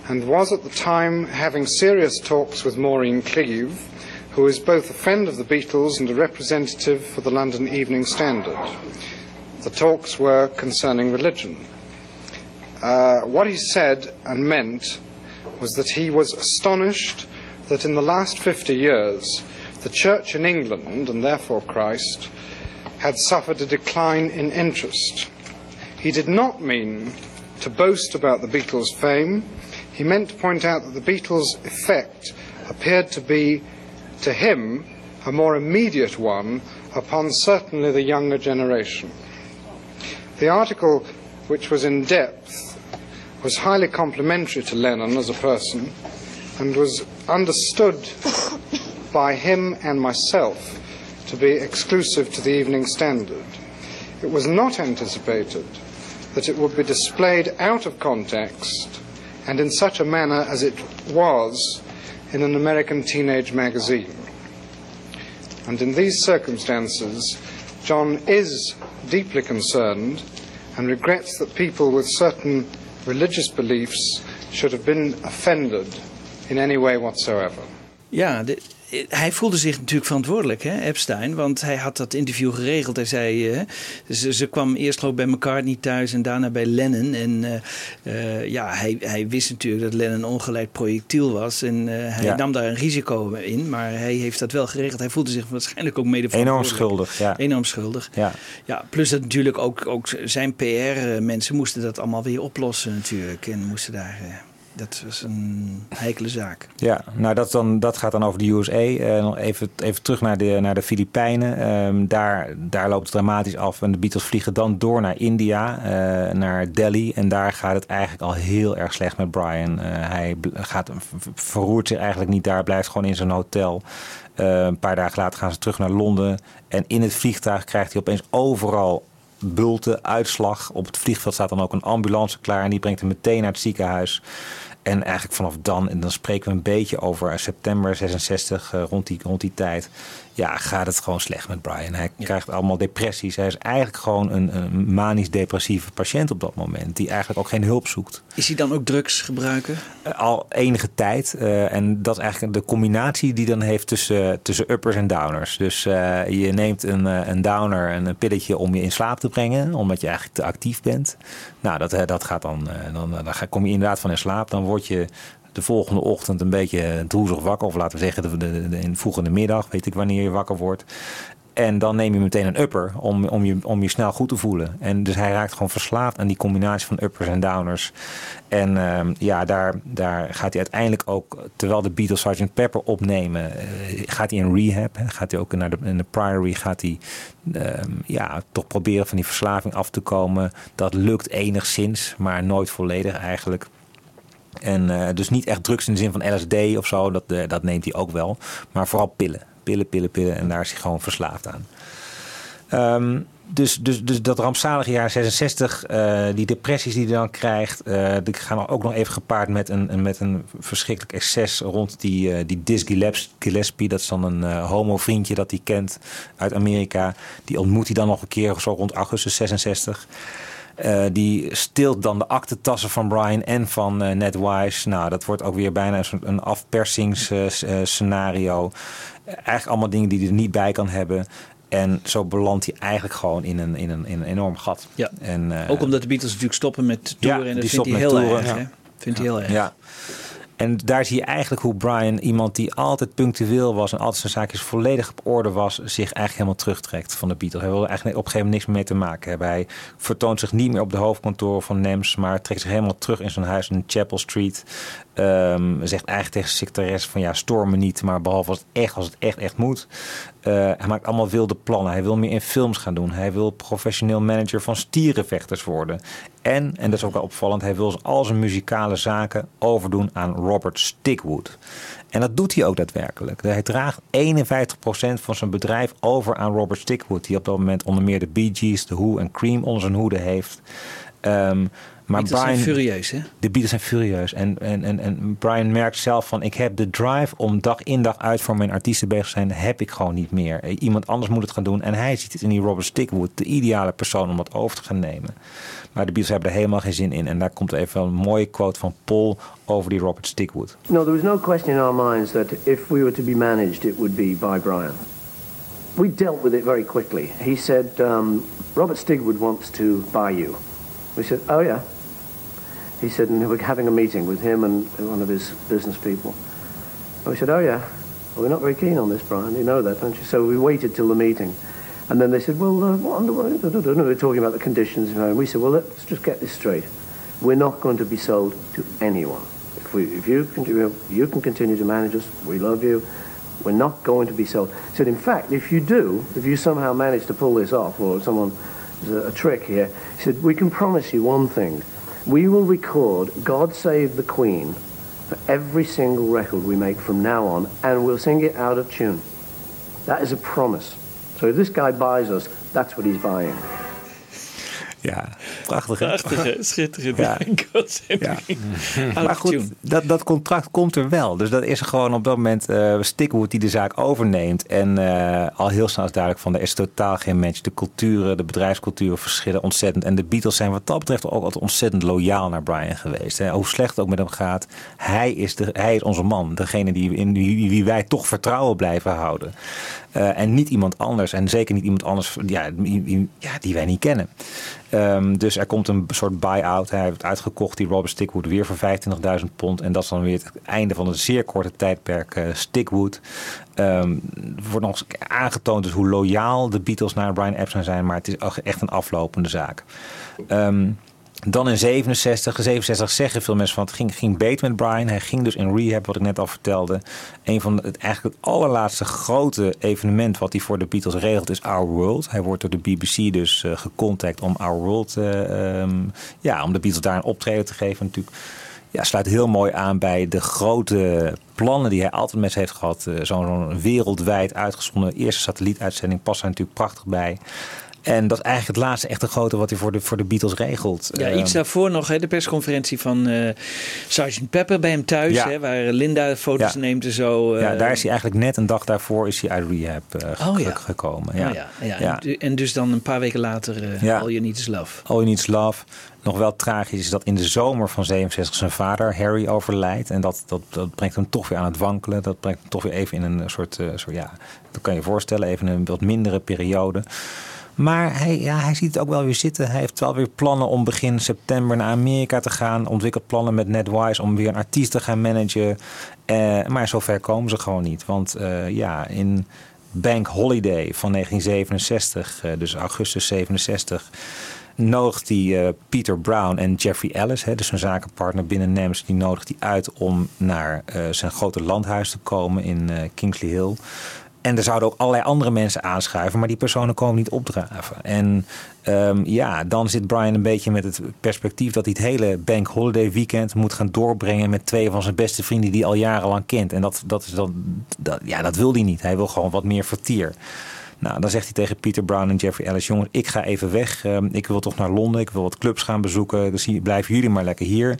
and was at the time having serious talks with Maureen Cleave, who is both a friend of the Beatles and a representative for the London Evening Standard. The talks were concerning religion. Uh, what he said and meant was that he was astonished that in the last 50 years the Church in England, and therefore Christ, had suffered a decline in interest. He did not mean to boast about the Beatles' fame he meant to point out that the Beatles' effect appeared to be, to him, a more immediate one upon certainly the younger generation. The article, which was in depth, was highly complimentary to Lennon as a person and was understood by him and myself to be exclusive to the Evening Standard. It was not anticipated that it would be displayed out of context and in such a manner as it was in an American teenage magazine. And in these circumstances, John is deeply concerned and regrets that people with certain religious beliefs should have been offended in any way whatsoever. De, hij voelde zich natuurlijk verantwoordelijk, hè, Epstein. Want hij had dat interview geregeld. Hij zei, uh, ze, ze, kwam eerst geloof bij McCartney thuis en daarna bij Lennon. En uh, uh, ja, hij, hij wist natuurlijk dat Lennon een ongeleid projectiel was. En hij ja. nam daar een risico in. Maar hij heeft dat wel geregeld. Hij voelde zich waarschijnlijk ook mede Enorm schuldig, ja. Enorm schuldig. Ja. Ja, plus dat natuurlijk ook, ook zijn PR-mensen moesten dat allemaal weer oplossen natuurlijk. En moesten daar dat was een heikele zaak. Ja, nou dat, dan, dat gaat dan over de USA. Nog even, even terug naar de, naar de Filipijnen. Um, daar, daar loopt het dramatisch af. En de Beatles vliegen dan door naar India, uh, naar Delhi. En daar gaat het eigenlijk al heel erg slecht met Brian. Uh, hij gaat, verroert zich eigenlijk niet daar, blijft gewoon in zijn hotel. een paar dagen later gaan ze terug naar Londen. En in het vliegtuig krijgt hij opeens overal bulten, uitslag. Op het vliegveld staat dan ook een ambulance klaar en die brengt hem meteen naar het ziekenhuis. En eigenlijk vanaf dan, en dan spreken we een beetje over september 66, uh, rond, die, rond die tijd. Ja, gaat het gewoon slecht met Brian. Hij ja. krijgt allemaal depressies. Hij is eigenlijk gewoon een, een manisch-depressieve patiënt op dat moment. Die eigenlijk ook geen hulp zoekt. Is hij dan ook drugs gebruiken? Uh, al enige tijd. Uh, en dat is eigenlijk de combinatie die dan heeft tussen, tussen uppers en downers. Dus je neemt een, een downer, een pilletje om je in slaap te brengen. Omdat je eigenlijk te actief bent. Nou, dat, dat gaat dan, dan, dan kom je inderdaad van in slaap. Dan word je de volgende ochtend een beetje droezig wakker. Of laten we zeggen de, de, de, in middag, weet ik wanneer je wakker wordt. En dan neem je meteen een upper om, om, je, om je snel goed te voelen. En dus hij raakt gewoon verslaafd aan die combinatie van uppers en downers. En uh, ja, daar, daar gaat hij uiteindelijk ook, terwijl de Beatles Sgt. Pepper opnemen, uh, gaat hij in rehab. Gaat hij ook naar de, in de Priory, gaat hij uh, ja, toch proberen van die verslaving af te komen. Dat lukt enigszins, maar nooit volledig eigenlijk. En uh, dus niet echt drugs in de zin van LSD of zo, dat, uh, dat neemt hij ook wel. Maar vooral pillen. Pillen, pillen, pillen. En daar is hij gewoon verslaafd aan. Um, dus, dus, dus dat rampzalige jaar 66, eh, die depressies die hij dan krijgt, eh, die gaan ook nog even gepaard met een, met een verschrikkelijk excess rond die, eh, die Diz Gillespie. Dat is dan een eh, homo-vriendje dat hij kent uit Amerika. Die ontmoet hij dan nog een keer zo rond augustus 66. Eh, die stilt dan de aktentassen van Brian en van eh, Ned Wise. Nou, dat wordt ook weer bijna een, afpersingsscenario. eigenlijk allemaal dingen die hij er niet bij kan hebben. En zo belandt hij eigenlijk gewoon in een, in een, in een enorm gat. Ja. En, eh, Ook omdat de Beatles natuurlijk stoppen met toeren. en dat vindt hij heel erg. hè? Vindt hij heel erg. Ja. En daar zie je eigenlijk hoe Brian, iemand die altijd punctueel was en altijd zijn zaakjes volledig op orde was, zich eigenlijk helemaal terugtrekt van de Beatles. Hij wilde eigenlijk op een gegeven moment niks meer mee te maken hebben. Hij vertoont zich niet meer op de hoofdkantoor van NEMS, maar trekt zich helemaal terug in zijn huis in Chapel Street. Ehm, zegt eigenlijk tegen zijn secretaresse van ja, stoor me niet, maar behalve als het echt, als het echt, echt moet. Eh, hij maakt allemaal wilde plannen. Hij wil meer in films gaan doen. Hij wil professioneel manager van stierenvechters worden. En, en dat is ook wel opvallend, hij wil al zijn muzikale zaken overdoen aan Robert Stickwood. En dat doet hij ook daadwerkelijk. Hij draagt 51% van zijn bedrijf over aan Robert Stickwood, die op dat moment onder meer de Bee Gees, de Who en Cream onder zijn hoede heeft. Ehm, maar Beatles zijn furieus, hè? De Beatles zijn furieus. En, en, en, en Brian merkt zelf van... ik heb de drive om dag in dag uit voor mijn artiesten bezig te zijn... heb ik gewoon niet meer. Eh, Iemand anders moet het gaan doen. En hij ziet het in die Robert Stickwood... de ideale persoon om dat over te gaan nemen. Maar de Beatles hebben er helemaal geen zin in. En daar komt even wel een mooie quote van Paul... over die Robert Stickwood. No, there was no question in our minds that if we were to be managed, it would be by Brian. We dealt with it very quickly. He said, um, Robert Stigwood wants to buy you. We said, oh yeah. He said, and we're having a meeting with him and one of his business people. And we said, oh yeah. Well, we're not very keen on this, Brian. You know that, don't you? So we waited till the meeting. And then they said, well, uh, what what, we're talking about the conditions. you know, And we said, well, let's just get this straight. We're not going to be sold to anyone. If, we, if you, can, you can continue to manage us, we love you. We're not going to be sold. He said, in fact, if you do, if you somehow manage to pull this off, or someone there's a, a trick here, he said, we can promise you one thing. We will record God Save the Queen for every single record we make from now on, and we'll sing it out of tune. That is a promise. So if this guy buys us, that's what he's buying. Ja, prachtig hè? Prachtige, schitterend. Ja. Out Maar goed, dat, dat contract komt er wel. Dus dat is gewoon op dat moment eh Stickwood die de zaak overneemt. En eh, al heel snel is duidelijk van er is totaal geen match. De culturen, de bedrijfsculturen verschillen ontzettend. En de Beatles zijn wat dat betreft ook altijd ontzettend loyaal naar Brian geweest. Hè. Hoe slecht het ook met hem gaat. Hij is, de, hij is onze man. Degene die, in wie wij toch vertrouwen blijven houden. Eh, en niet iemand anders. En zeker niet iemand anders ja, die, wij niet kennen. Ehm, dus er komt een soort buy-out. Hij heeft uitgekocht, die Robert Stickwood, weer voor 25.000 pond. En dat is dan weer het einde van een zeer korte tijdperk eh, Stickwood. Ehm, er wordt nog eens aangetoond dus hoe loyaal de Beatles naar Brian Epstein zijn. Maar het is echt een aflopende zaak. Ehm, dan in 67, 67 zeggen veel mensen van het ging, ging beter met Brian. Hij ging dus in rehab, wat ik net al vertelde. Een van het, eigenlijk het allerlaatste grote evenement wat hij voor de Beatles regelt is Our World. Hij wordt door de BBC dus eh, gecontact om Our World, eh, ehm, ja, om de Beatles daar een optreden te geven natuurlijk. Ja, sluit heel mooi aan bij de grote plannen die hij altijd met heeft gehad. Eh, Zo'n wereldwijd uitgezonden eerste satellietuitzending past er natuurlijk prachtig bij. En dat is eigenlijk het laatste echte grote wat hij voor de, voor de Beatles regelt. Ja, Ehm, iets daarvoor nog, hè, de persconferentie van eh Sgt. Pepper bij hem thuis, Ja. hè, waar Linda foto's Ja. neemt en zo. ja, eh, daar is hij eigenlijk net een dag daarvoor is hij uit rehab eh, Oh, ja. gekomen. Ja. Ja. ja, ja. En, dus dan een paar weken later Ja. All You Need Is Love. All You Need Is Love. Nog wel tragisch is dat in de zomer van 67 zijn vader Harry overlijdt. En dat, dat, dat brengt hem toch weer aan het wankelen. Dat brengt hem toch weer even in een soort, soort ja, dat kan je je voorstellen, even een wat mindere periode. Maar hij, ja, hij ziet het ook wel weer zitten. Hij heeft wel weer plannen om begin september naar Amerika te gaan. Ontwikkelt plannen met Ned Wise om weer een artiest te gaan managen. Eh, maar zover komen ze gewoon niet. Want eh, ja, in Bank Holiday van 1967, eh, dus augustus 67 nodigt hij eh, Peter Brown en Jeffrey Ellis, hè, dus zijn zakenpartner binnen NEMS, die nodigt hij uit om naar zijn grote landhuis te komen in Kingsley Hill. En er zouden ook allerlei andere mensen aanschuiven, maar die personen komen niet opdraven. En ehm, ja, dan zit Brian een beetje met het perspectief dat hij het hele Bank Holiday weekend moet gaan doorbrengen met twee van zijn beste vrienden die hij al jarenlang kent. En dat, dat, is dan, dat, ja, dat wil hij niet. Hij wil gewoon wat meer vertier. Nou, dan zegt hij tegen Peter Brown en Jeffrey Ellis: Jongens, ik ga even weg. Ehm, ik wil toch naar Londen. Ik wil wat clubs gaan bezoeken. Dus blijven jullie maar lekker hier.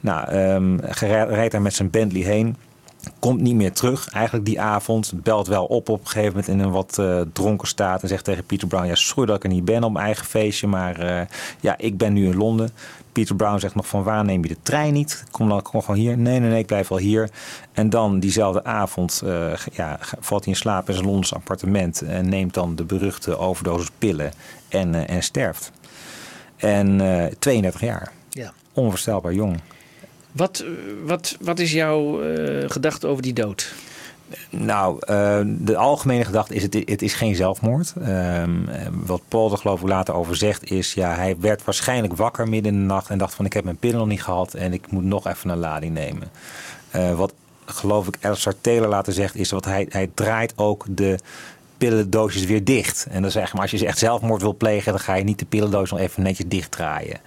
Nou, ehm, hij rijdt daar met zijn Bentley heen. Komt niet meer terug, eigenlijk die avond. Belt wel op op een gegeven moment in een wat eh, dronken staat. En zegt tegen Peter Brown: Ja, sorry dat ik er niet ben op mijn eigen feestje. Maar eh, ja, ik ben nu in Londen. Peter Brown zegt nog van waar neem je de trein niet? Kom dan kom gewoon hier. Nee, nee, nee, ik blijf wel hier. En dan diezelfde avond eh, ja, valt hij in slaap in zijn Londens appartement. En neemt dan de beruchte overdosis pillen en, en sterft. En eh 32 jaar. Ja. Onvoorstelbaar jong. Wat, eh, wat, wat is jouw eh, gedachte over die dood? Nou, eh, de algemene gedachte is: het, is geen zelfmoord. Ehm, eh, wat Paul er geloof ik later over zegt is: ja, hij werd waarschijnlijk wakker midden in de nacht en dacht van: ik heb mijn pillen nog niet gehad en ik moet nog even een lading nemen. Wat geloof ik Alistair Taylor later zegt is: wat hij, hij draait ook de pillendoosjes weer dicht. En dan zeg maar, als je echt zelfmoord wil plegen, dan ga je niet de pillendoos nog even netjes dichtdraaien.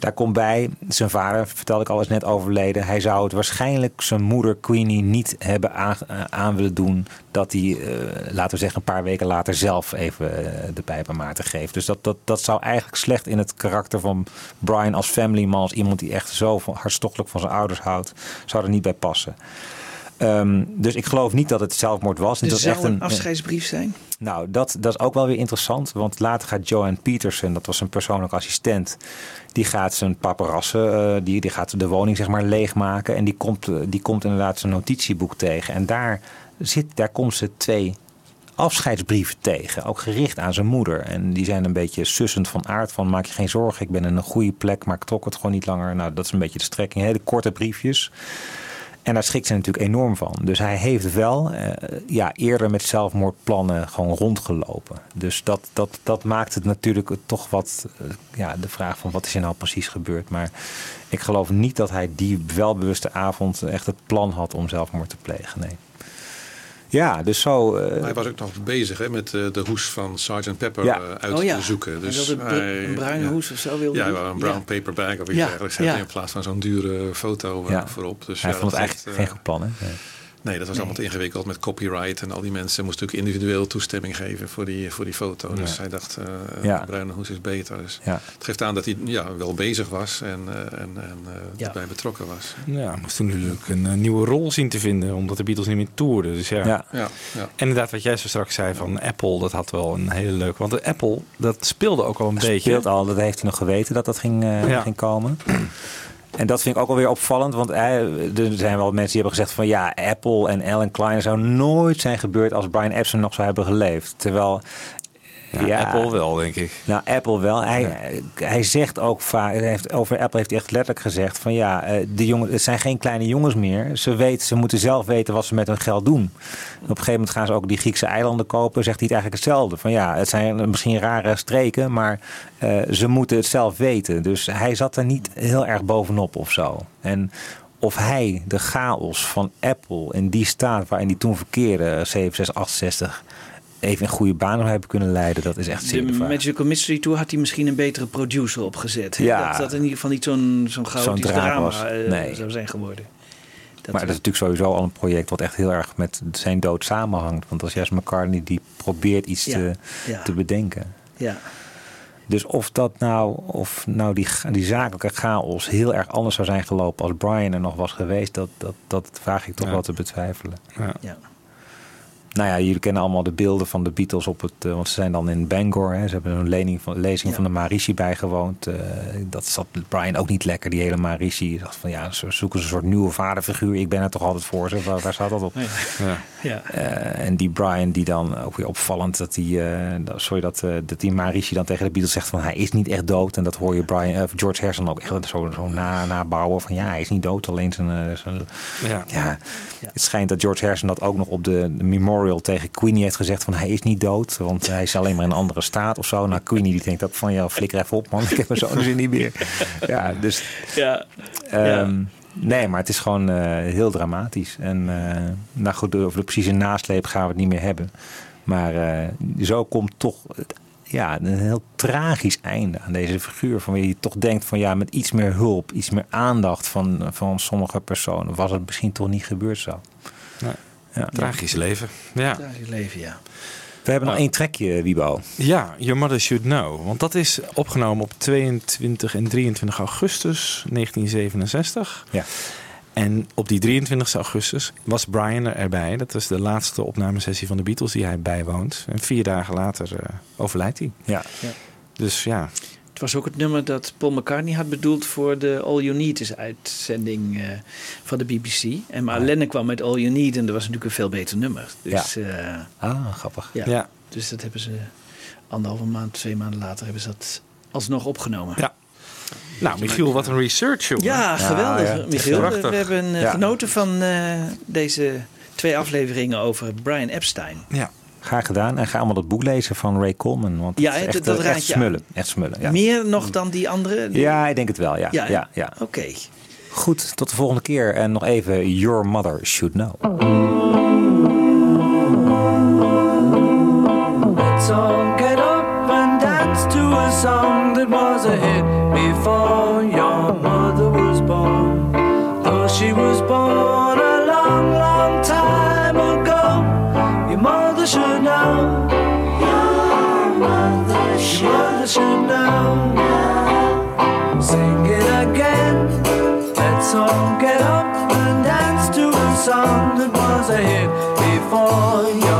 Daar komt bij, zijn vader, vertelde ik al eens net overleden. Hij zou het waarschijnlijk zijn moeder Queenie niet hebben aan, eh, aan willen doen. Dat hij, eh, laten we zeggen, een paar weken later zelf even eh, de pijp aan Maarten geeft. Dus dat, dat, dat zou eigenlijk slecht in het karakter van Brian als family man. Als iemand die echt zo hartstochtelijk van zijn ouders houdt. Zou er niet bij passen. Ehm, dus ik geloof niet dat het zelfmoord was. Dus dat het zou een afscheidsbrief zijn? nou, dat, dat is ook wel weer interessant. Want later gaat Joanne Peterson, dat was zijn persoonlijke assistent. Die gaat zijn paparazzen, eh, die, die gaat de woning zeg maar leegmaken. En die komt, eh, die komt inderdaad zijn notitieboek tegen. En daar, zit, daar komt ze twee afscheidsbrieven tegen. Ook gericht aan zijn moeder. En die zijn een beetje sussend van aard. Van maak je geen zorgen, ik ben in een goede plek. Maar ik trok het gewoon niet langer. Nou, dat is een beetje de strekking. Hele korte briefjes. En daar schikt ze natuurlijk enorm van. Dus hij heeft wel eh, ja, eerder met zelfmoordplannen gewoon rondgelopen. Dus dat, dat, dat maakt het natuurlijk toch wat, eh, ja, de vraag van wat is er nou precies gebeurd. Maar ik geloof niet dat hij die welbewuste avond echt het plan had om zelfmoord te plegen. Nee. Ja, dus zo. eh, Hij was ook nog bezig hè, met eh, de hoes van Sgt. Pepper Ja. eh, uit Oh ja. te zoeken. Hij Dus wilde hij- een bruine ja. hoes of zo wilde Ja, hij. wel een brown Ja. paper bag of iets Ja, dergelijks. In plaats van zo'n dure foto Ja. voorop. Dus hij ja, vond dat het eigenlijk heeft, geen goed plan. Hè? Nee. Dat was allemaal te ingewikkeld met copyright. En al die mensen moesten natuurlijk individueel toestemming geven voor die, voor die foto. Dus hij dacht, eh Ja. bruine hoes is beter. Dus Ja. Het geeft aan dat hij ja, wel bezig was en, eh, en, en eh, erbij betrokken was. Ja, moest toen natuurlijk een eh, nieuwe rol zien te vinden, omdat de Beatles niet meer toerden. Dus ja. Ja. Ja, ja. En inderdaad, wat jij zo straks zei van Apple, dat had wel een hele leuke. Want de Apple, dat speelde ook al een beetje. speelt al, dat heeft hij nog geweten dat dat ging, eh, Ja. ging komen. En dat vind ik ook wel weer opvallend, want er zijn wel mensen die hebben gezegd van ja, Apple en Alan Klein zou nooit zijn gebeurd als Brian Epson nog zou hebben geleefd. Terwijl Ja, Apple wel, denk ik. Nou, Apple wel. Hij, hij zegt ook vaak, hij heeft, over Apple heeft hij echt letterlijk gezegd van ja, eh, de jongen, het zijn geen kleine jongens meer. Ze, weten, ze moeten zelf weten wat ze met hun geld doen. Op een gegeven moment gaan ze ook die Griekse eilanden kopen. Zegt hij het eigenlijk hetzelfde. Van ja, het zijn misschien rare streken, maar eh, ze moeten het zelf weten. Dus hij zat er niet heel erg bovenop of zo. En of hij de chaos van Apple in die staat waarin die toen verkeerde, 6768, even in goede banen hebben kunnen leiden, dat is echt zeer de De. Magical Mystery Tour had hij misschien een betere producer opgezet. hè? Ja. Dat dat in ieder geval niet zo'n zo'n chaotisch drama drama was. eh, Nee. zou zijn geworden. Dat maar dat is natuurlijk sowieso al een project wat echt heel erg met zijn dood samenhangt. Want als Jess McCartney die probeert iets Ja, te, ja. te bedenken. Ja. Dus of dat nou, of nou die, die zakelijke chaos heel erg anders zou zijn gelopen als Brian er nog was geweest, dat, dat, dat vraag ik toch Ja. wel te betwijfelen. Ja. Nou ja, jullie kennen allemaal de beelden van de Beatles op het. eh, want ze zijn dan in Bangor. Hè, ze hebben een lening van, lezing Ja. van de Marici bijgewoond. eh, dat zat Brian ook niet lekker, die hele Marici. Dacht van ja, ze zoeken een soort nieuwe vaderfiguur. Ik ben er toch altijd voor ze. Waar, waar staat dat op? Ja. Ja. Eh, en die Brian, die dan ook weer opvallend dat die, sorry, dat, dat die Marici dan tegen de Beatles zegt van hij is niet echt dood. En dat hoor je Brian, George Harrison ook echt zo, zo na, nabouwen van ja, hij is niet dood, alleen zijn. ja. Het schijnt dat George Harrison dat ook nog op de, de memorial tegen Queenie heeft gezegd van hij is niet dood, want hij is alleen maar in een andere staat of zo. Nou, Queenie die denkt ook van ja, flikker even op man, ik heb mijn zoon zin niet meer. Ja, dus Ja. Ehm, Nee, maar het is gewoon eh, heel dramatisch. En eh, nou goed, over de precieze nasleep gaan we het niet meer hebben. Maar eh, zo komt toch het, ja, een heel tragisch einde aan deze figuur. Van wie je toch denkt van ja, met iets meer hulp, iets meer aandacht van, van sommige personen was het misschien toch niet gebeurd zo. Ja. Tragisch leven. Ja. Tragisch leven, ja. We hebben nog één trekje, Wiebo. Ja, Your Mother Should Know. Want dat is opgenomen op 22 en 23 augustus 1967. Ja. En op die 23 augustus was Brian er- erbij. Dat was de laatste opnamesessie van de Beatles die hij bijwoont. En vier dagen later eh, overlijdt hij. Ja. Ja. Dus ja, Het was ook het nummer dat Paul McCartney had bedoeld voor de All You Need Is uitzending eh, van de BBC. En maar Lennon kwam met All You Need en dat was natuurlijk een veel beter nummer. Dus, ja. Ah, grappig. ja. Ja. dus dat hebben ze anderhalve maand, twee maanden later hebben ze dat alsnog opgenomen. Ja. Nou, Michiel, wat een research, jongen. Ja, geweldig, ja. Michiel. We hebben eh, Ja. genoten van eh, deze twee afleveringen over Brian Epstein. Ja. Graag gedaan. En ga allemaal dat boek lezen van Ray Coleman. Want Ja, het is dat- echt, dat eh, raad echt je aan. smullen. Echt smullen, ja. Meer nog dan die andere? Ja, ik denk het wel, ja. Ja, ja, Oké. Goed, tot de volgende keer. En nog even Your Mother Should Know. Let's all get up and dance to a song that was a hit before your Let's get up and dance to a song that was a hit before your